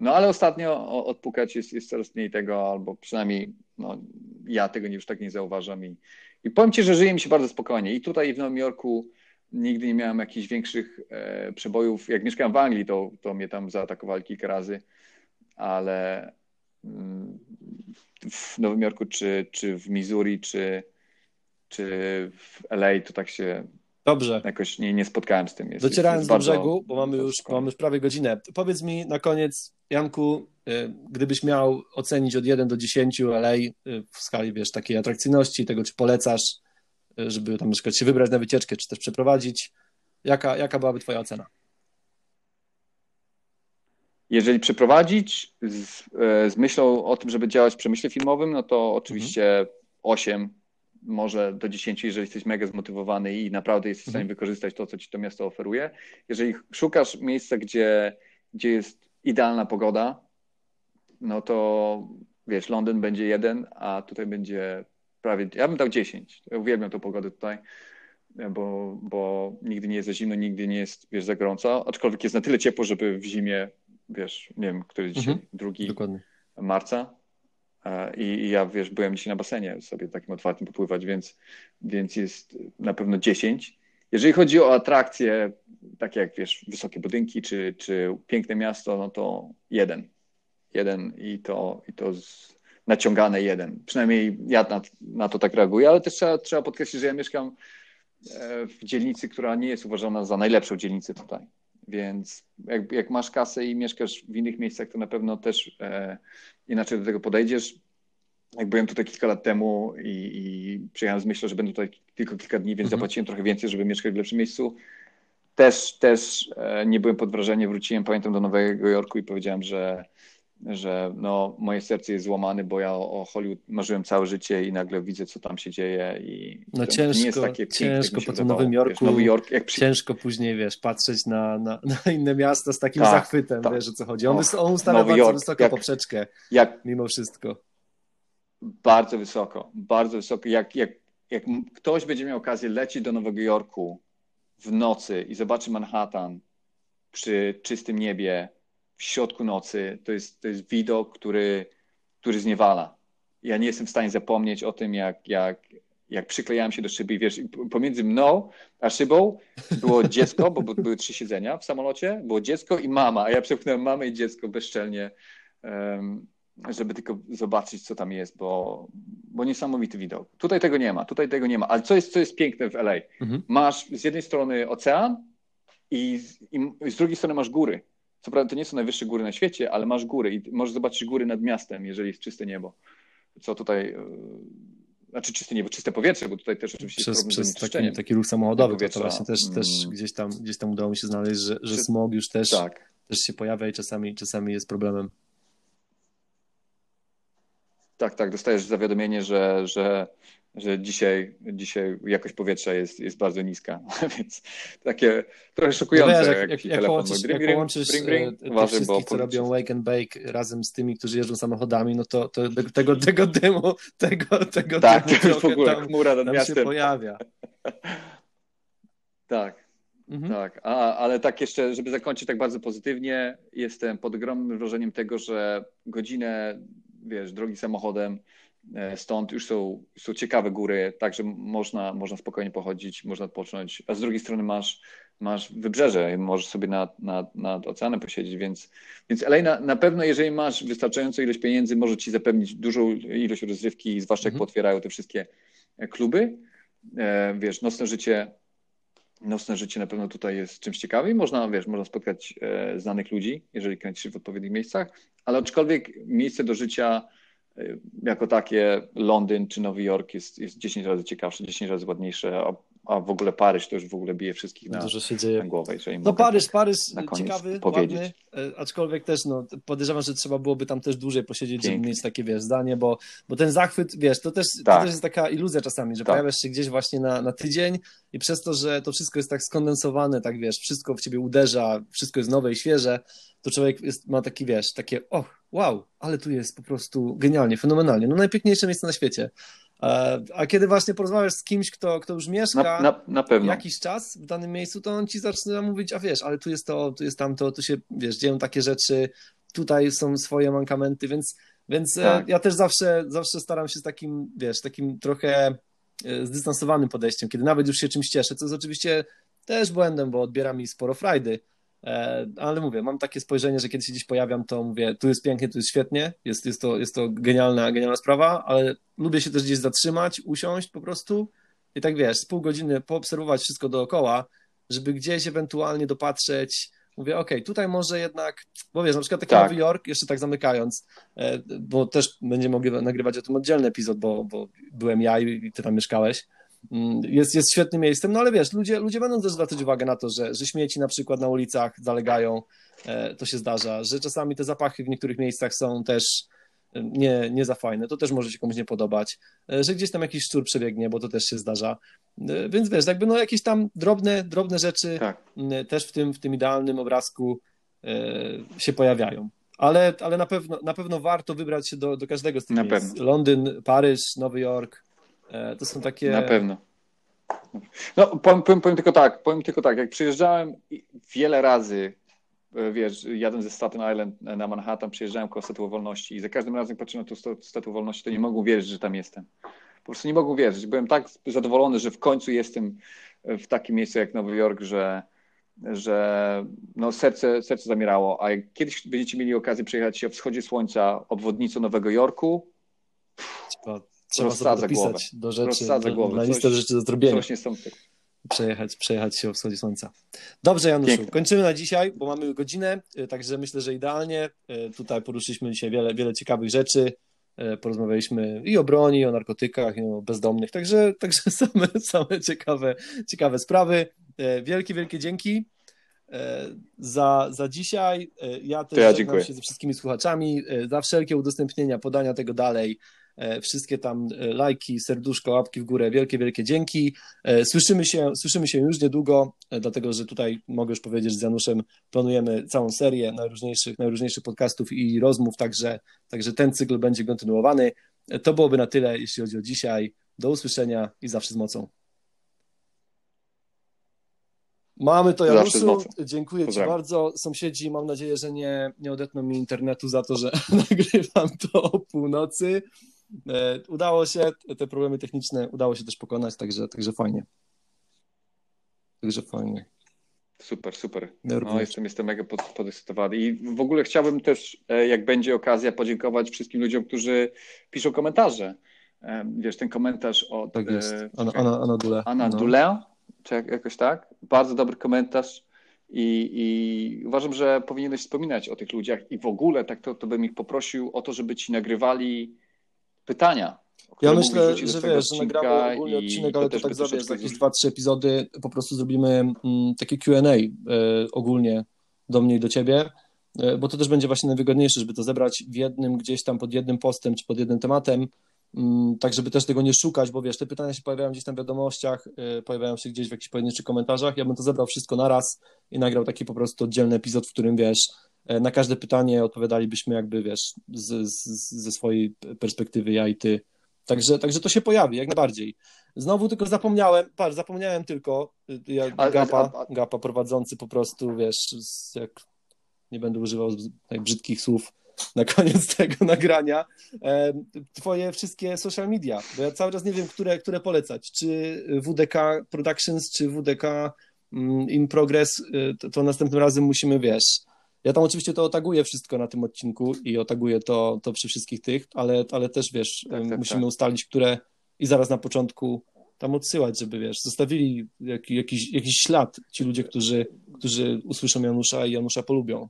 no ale ostatnio odpukać jest, jest coraz mniej tego, albo przynajmniej no, ja tego już tak nie zauważam i, i powiem Ci, że żyje mi się bardzo spokojnie i tutaj w Nowym Jorku nigdy nie miałem jakichś większych e, przebojów. Jak mieszkałem w Anglii, to, to mnie tam zaatakowali kilka razy, ale mm, w Nowym Jorku, czy, czy w Missouri, czy, czy w LA, to tak się Dobrze. Jakoś nie, nie spotkałem z tym. Jest, Docierając jest do brzegu, bo mamy już, mamy już prawie godzinę. Powiedz mi na koniec, Janku, y, gdybyś miał ocenić od 1 do 10 LA y, w skali, wiesz, takiej atrakcyjności, tego, czy polecasz, y, żeby tam na przykład się wybrać na wycieczkę, czy też przeprowadzić, jaka, jaka byłaby twoja ocena? Jeżeli przeprowadzić z, z myślą o tym, żeby działać w przemyśle filmowym, no to oczywiście mhm. 8 może do 10, jeżeli jesteś mega zmotywowany i naprawdę jesteś w stanie mhm. wykorzystać to, co ci to miasto oferuje. Jeżeli szukasz miejsca, gdzie, gdzie jest idealna pogoda, no to wiesz, Londyn będzie jeden, a tutaj będzie prawie, ja bym dał 10. Ja uwielbiam tą pogodę tutaj, bo, bo nigdy nie jest za zimno, nigdy nie jest, wiesz, za gorąco, aczkolwiek jest na tyle ciepło, żeby w zimie, wiesz, nie wiem, który dzisiaj, mhm. drugi marca, i, ja, wiesz, byłem dzisiaj na basenie sobie takim otwartym popływać, więc, więc jest na pewno 10. Jeżeli chodzi o atrakcje, takie jak, wiesz, wysokie budynki czy, czy piękne miasto, no to jeden. Jeden i to, i to z, naciągane jeden. Przynajmniej ja na, na to tak reaguję, ale też trzeba, trzeba podkreślić, że ja mieszkam w dzielnicy, która nie jest uważana za najlepszą dzielnicę tutaj. Więc jak, jak masz kasę i mieszkasz w innych miejscach, to na pewno też e, inaczej do tego podejdziesz. Jak byłem tutaj kilka lat temu i, i przyjechałem z myślą, że będę tutaj tylko kilka dni, więc mhm. zapłaciłem trochę więcej, żeby mieszkać w lepszym miejscu. Też, też e, nie byłem pod wrażeniem, wróciłem, pamiętam, do Nowego Jorku i powiedziałem, że że no, moje serce jest złamane, bo ja o Hollywood marzyłem całe życie i nagle widzę, co tam się dzieje i no ciężko, nie jest takie ciężko po tym Nowym Jorku, wiesz, Nowy Jork, jak przy... ciężko później, wiesz, patrzeć na, na, na inne miasta z takim tak, zachwytem, tak. wiesz, o co chodzi. On, no, on ustawia bardzo Jork, wysoko jak, poprzeczkę, jak, mimo wszystko. Bardzo wysoko, bardzo wysoko. Jak, jak, jak ktoś będzie miał okazję lecieć do Nowego Jorku w nocy i zobaczy Manhattan przy czystym niebie, w środku nocy, to jest, to jest widok, który, który zniewala. Ja nie jestem w stanie zapomnieć o tym, jak, jak, jak przyklejałem się do szyby i wiesz, pomiędzy mną a szybą było dziecko, bo były trzy siedzenia w samolocie, było dziecko i mama, a ja przepchnąłem mamę i dziecko bezczelnie, um, żeby tylko zobaczyć, co tam jest, bo, bo niesamowity widok. Tutaj tego nie ma, tutaj tego nie ma, ale co jest, co jest piękne w LA? Mhm. Masz z jednej strony ocean i, i z drugiej strony masz góry. Co prawda to nie są najwyższe góry na świecie, ale masz góry i możesz zobaczyć góry nad miastem, jeżeli jest czyste niebo. Co tutaj, e, znaczy czyste niebo, czyste powietrze, bo tutaj też oczywiście przez, przez taki, taki ruch samochodowy, to, to właśnie też, też mm. gdzieś, tam, gdzieś tam udało mi się znaleźć, że, że smog już też, tak. też się pojawia i czasami, czasami jest problemem. Tak, tak, dostajesz zawiadomienie, że, że że dzisiaj, dzisiaj jakość powietrza jest, jest bardzo niska, więc takie trochę szokujące. No wiesz, jak, jak, jak, połączysz, jak połączysz bring, bring, tych Uważaj, wszystkich, co robią wake and bake razem z tymi, którzy jeżdżą samochodami, no to, to tego, tego dymu, tego, tego tak, dymu to w ogóle tam, chmura nad tam miastem. się pojawia. tak, mhm. tak. A, ale tak jeszcze, żeby zakończyć tak bardzo pozytywnie, jestem pod ogromnym wrażeniem tego, że godzinę, wiesz, drogi samochodem E, stąd już są, są ciekawe góry, także można, można spokojnie pochodzić, można odpocząć. A z drugiej strony masz, masz wybrzeże, możesz sobie nad, nad, nad oceanem posiedzieć, więc, więc LA na, na pewno, jeżeli masz wystarczającą ilość pieniędzy, może ci zapewnić dużą ilość rozrywki, zwłaszcza jak mhm. potwierają te wszystkie e, kluby. E, wiesz, nocne życie, nocne życie na pewno tutaj jest czymś ciekawym. Można, wiesz, można spotkać znanych ludzi, jeżeli kręcisz w odpowiednich miejscach, ale aczkolwiek miejsce do życia jako takie Londyn czy Nowy Jork jest, jest 10 razy ciekawsze, 10 razy ładniejsze, a, w ogóle Paryż to już w ogóle bije wszystkich na, Dużo się dzieje. na głowę. No Paryż, Paryż ciekawy, powiedzieć. ładny, e, aczkolwiek też no, podejrzewam, że trzeba byłoby tam też dłużej posiedzieć, Pięknie. żeby mieć takie, wiesz, zdanie, bo, bo ten zachwyt, wiesz, to też, tak. to też jest taka iluzja czasami, że tak. pojawiasz się gdzieś właśnie na, na tydzień i przez to, że to wszystko jest tak skondensowane, tak wiesz, wszystko w ciebie uderza, wszystko jest nowe i świeże, to człowiek jest, ma taki, wiesz, takie, och, wow, ale tu jest po prostu genialnie, fenomenalnie, no najpiękniejsze miejsce na świecie. E, a kiedy właśnie porozmawiasz z kimś, kto, kto już mieszka na, na, na jakiś czas w danym miejscu, to on ci zaczyna mówić, a wiesz, ale tu jest to, tu jest tamto, tu się, wiesz, dzieją takie rzeczy, tutaj są swoje mankamenty, więc, więc e, tak. ja też zawsze, zawsze staram się z takim, wiesz, takim trochę e, zdystansowanym podejściem, kiedy nawet już się czymś cieszę, co jest oczywiście też błędem, bo odbiera mi sporo frajdy, ale mówię, mam takie spojrzenie, że kiedy się gdzieś pojawiam, to mówię, tu jest pięknie, tu jest świetnie, jest, jest, to, jest to genialna, genialna sprawa, ale lubię się też gdzieś zatrzymać, usiąść po prostu i tak wiesz, z pół godziny poobserwować wszystko dookoła, żeby gdzieś ewentualnie dopatrzeć, mówię, okej, okay, tutaj może jednak, bo wiesz, na przykład taki tak. Nowy Jork, jeszcze tak zamykając, e, bo też będziemy mogli nagrywać o tym oddzielny epizod, bo, bo byłem ja i ty tam mieszkałeś, jest, jest świetnym miejscem, no ale wiesz, ludzie, ludzie będą też zwracać uwagę na to, że, że śmieci na przykład na ulicach zalegają, e, to się zdarza, że czasami te zapachy w niektórych miejscach są też e, nie, nie za fajne, to też może się komuś nie podobać, e, że gdzieś tam jakiś szczur przebiegnie, bo to też się zdarza, więc wiesz, jakby no jakieś tam drobne, drobne rzeczy tak. też w tym, w tym idealnym obrazku się pojawiają. Ale, ale na, pewno, na pewno warto wybrać się do, do każdego z tych na miejsc. Pewno. Londyn, Paryż, Nowy Jork, to są takie. Na pewno. No, powiem, powiem, powiem, tylko tak, powiem tylko tak, jak przyjeżdżałem wiele razy, e, wiesz, jadłem ze Staten Island na Manhattan, przyjeżdżałem koło Statuły Wolności i za każdym razem patrzę na tą Statuę Wolności, to nie mogą wierzyć, że tam jestem. Po prostu nie mogą wierzyć. Byłem tak zadowolony, że w końcu jestem w takim miejscu jak Nowy Jork, że, że no serce, serce zamierało. A jak kiedyś będziecie mieli okazję przyjechać się o wschodzie słońca obwodnicą Nowego Jorku, Trzeba sobie dopisać do rzeczy, do, na listę coś, rzeczy do zrobienia. Coś przejechać, przejechać się o wschodzie słońca. Dobrze, Januszu, Piękne. kończymy na dzisiaj, bo mamy godzinę, e, także myślę, że idealnie. E, Tutaj poruszyliśmy dzisiaj wiele, wiele ciekawych rzeczy. E, Porozmawialiśmy i o broni, i o narkotykach, i o bezdomnych, także, także same, same ciekawe, ciekawe sprawy. Wielkie, wielkie dzięki za, za dzisiaj. Ja też To ja dziękuję. się ze wszystkimi słuchaczami. Za wszelkie udostępnienia, podania tego dalej. E, Wszystkie tam e, lajki, serduszko, łapki w górę. Wielkie, wielkie dzięki. E, Słyszymy się, słyszymy się już niedługo, dlatego że tutaj mogę już powiedzieć, że z Januszem planujemy całą serię najróżniejszych, najróżniejszych podcastów i rozmów, także, także ten cykl będzie kontynuowany. To byłoby na tyle, jeśli chodzi o dzisiaj. Do usłyszenia i zawsze z mocą. Mamy to, Januszu. Dziękuję Ci bardzo. Sąsiedzi, mam nadzieję, że nie, nie odetną mi internetu za to, że nagrywam to o północy. E, Udało się, te problemy techniczne udało się też pokonać, także, także fajnie. Także fajnie. Super, super. No, jestem, jestem mega pod- podekscytowany. I w ogóle chciałbym też, e, jak będzie okazja, podziękować wszystkim ludziom, którzy piszą komentarze. E, Wiesz, ten komentarz od Tak jest. Ana, Ana, Ana Dule. No. Czy jak- jakoś tak? Bardzo dobry komentarz. I, I uważam, że powinieneś wspominać o tych ludziach i w ogóle tak to, to bym ich poprosił o to, żeby ci nagrywali pytania. Ja myślę, że wiesz, że nagramy ogólny odcinek, to ale to też tak za, wiesz, jakieś dwa, trzy epizody po prostu zrobimy mm, takie Q&A e, ogólnie do mnie i do ciebie, e, bo to też będzie właśnie najwygodniejsze, żeby to zebrać w jednym, gdzieś tam pod jednym postem, czy pod jednym tematem, mm, tak żeby też tego nie szukać, bo wiesz, te pytania się pojawiają gdzieś tam w wiadomościach, e, pojawiają się gdzieś w jakichś pojedynczych komentarzach, ja bym to zebrał wszystko naraz i nagrał taki po prostu oddzielny epizod, w którym wiesz, na każde pytanie odpowiadalibyśmy jakby, wiesz, z, z, ze swojej perspektywy ja i ty, Także, także to się pojawi, jak najbardziej. Znowu tylko zapomniałem, patrz, zapomniałem tylko, y, ja, A- Gapa, a- a- Gapa prowadzący po prostu, wiesz, jak nie będę używał tak brzydkich słów na koniec tego nagrania, e, twoje wszystkie social media, bo ja cały czas nie wiem, które, które polecać, czy WDK Productions, czy WDK mm, In Progress, y, to, to następnym razem musimy, wiesz, ja tam oczywiście to otaguję wszystko na tym odcinku i otaguję to, to przy wszystkich tych, ale, ale też wiesz, Tak, tak, musimy tak. ustalić, które i zaraz na początku tam odsyłać, żeby wiesz, zostawili jaki, jakiś, jakiś ślad ci ludzie, którzy, którzy usłyszą Janusza i Janusza polubią.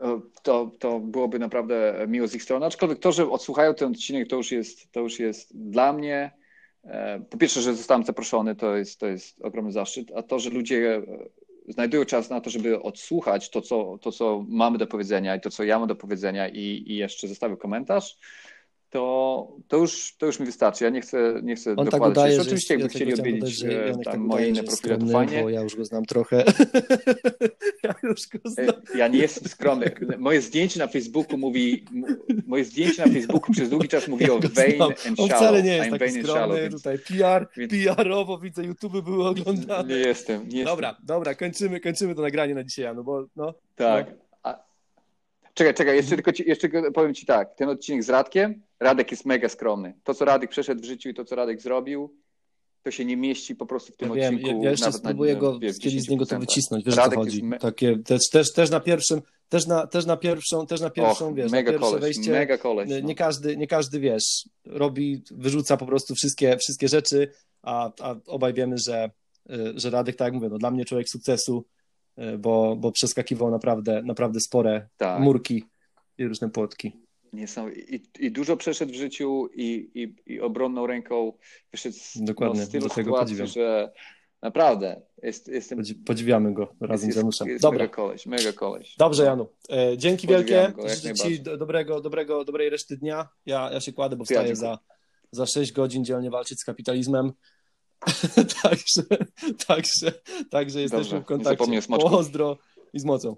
E, To, to byłoby naprawdę miło z ich strony. Aczkolwiek to, że odsłuchają ten odcinek, to już jest, to już jest dla mnie. e, Po pierwsze, że zostałem zaproszony, to jest, to jest ogromny zaszczyt, a to, że ludzie e, znajdują czas na to, żeby odsłuchać to, co, to, co mamy do powiedzenia i to, co ja mam do powiedzenia i, i jeszcze zostawił komentarz, to, to, już, to już mi wystarczy. Ja nie chcę, nie chcę On tak udaje, jeszcze. Oczywiście, jakby ja chcieli odwiedzić dodać, e, tam tak moje inne profile, to fajnie. Bo ja już go znam trochę. ja już go znam. E, Ja nie jestem skromny. Moje zdjęcie na Facebooku mówi, moje zdjęcie na Facebooku przez długi czas mówi Ja o vain znam. and On shallow. wcale nie jest I'm taki skromny, więc tutaj PR, więc- PR-owo widzę, YouTube były oglądane. nie jestem, nie jestem. Dobra, dobra, kończymy, kończymy to nagranie na dzisiaj, Janu, bo no, Tak. A... Czekaj, czekaj, jeszcze tylko ci, jeszcze powiem ci tak. Ten odcinek z Radkiem, Radek jest mega skromny. To, co Radek przeszedł w życiu i to, co Radek zrobił, to się nie mieści po prostu w tym ja wiem, odcinku. ja, jeszcze nawet na- spróbuję go kiedyś z niego to 10%. wycisnąć, wiesz o co Radek chodzi. me- Takie, też, też, też na pierwszym, też na, też na pierwszą, też na pierwszą, Och, wiesz, mega na pierwsze koleś, wejście, mega koleś. nie, No. nie każdy, nie każdy, wiesz, robi, wyrzuca po prostu wszystkie, wszystkie rzeczy, a, a obaj wiemy, że, y, że Radek, tak jak mówię, no dla mnie człowiek sukcesu, bo, bo przeskakiwał naprawdę, naprawdę spore Tak. murki i różne płotki. I, I dużo przeszedł w życiu i, i, i obronną ręką wyszedł z, Dokładnie, no, z tylu do tego sytuacji, podziwiam. że naprawdę jest, jestem Podzi- Podziwiamy go razem jest, z Januszem. jest Dobra. mega koleś, mega koleś. Dobrze, No. Janu. E, dzięki Podziwiam wielkie. Życzę Ci dobrego, dobrego, dobrej reszty dnia. Ja, ja się kładę, bo ja wstaję dziękuję. za, za 6 godzin dzielnie walczyć z kapitalizmem. także, także, także jesteśmy Dobrze, w kontakcie. Pozdro i z mocą.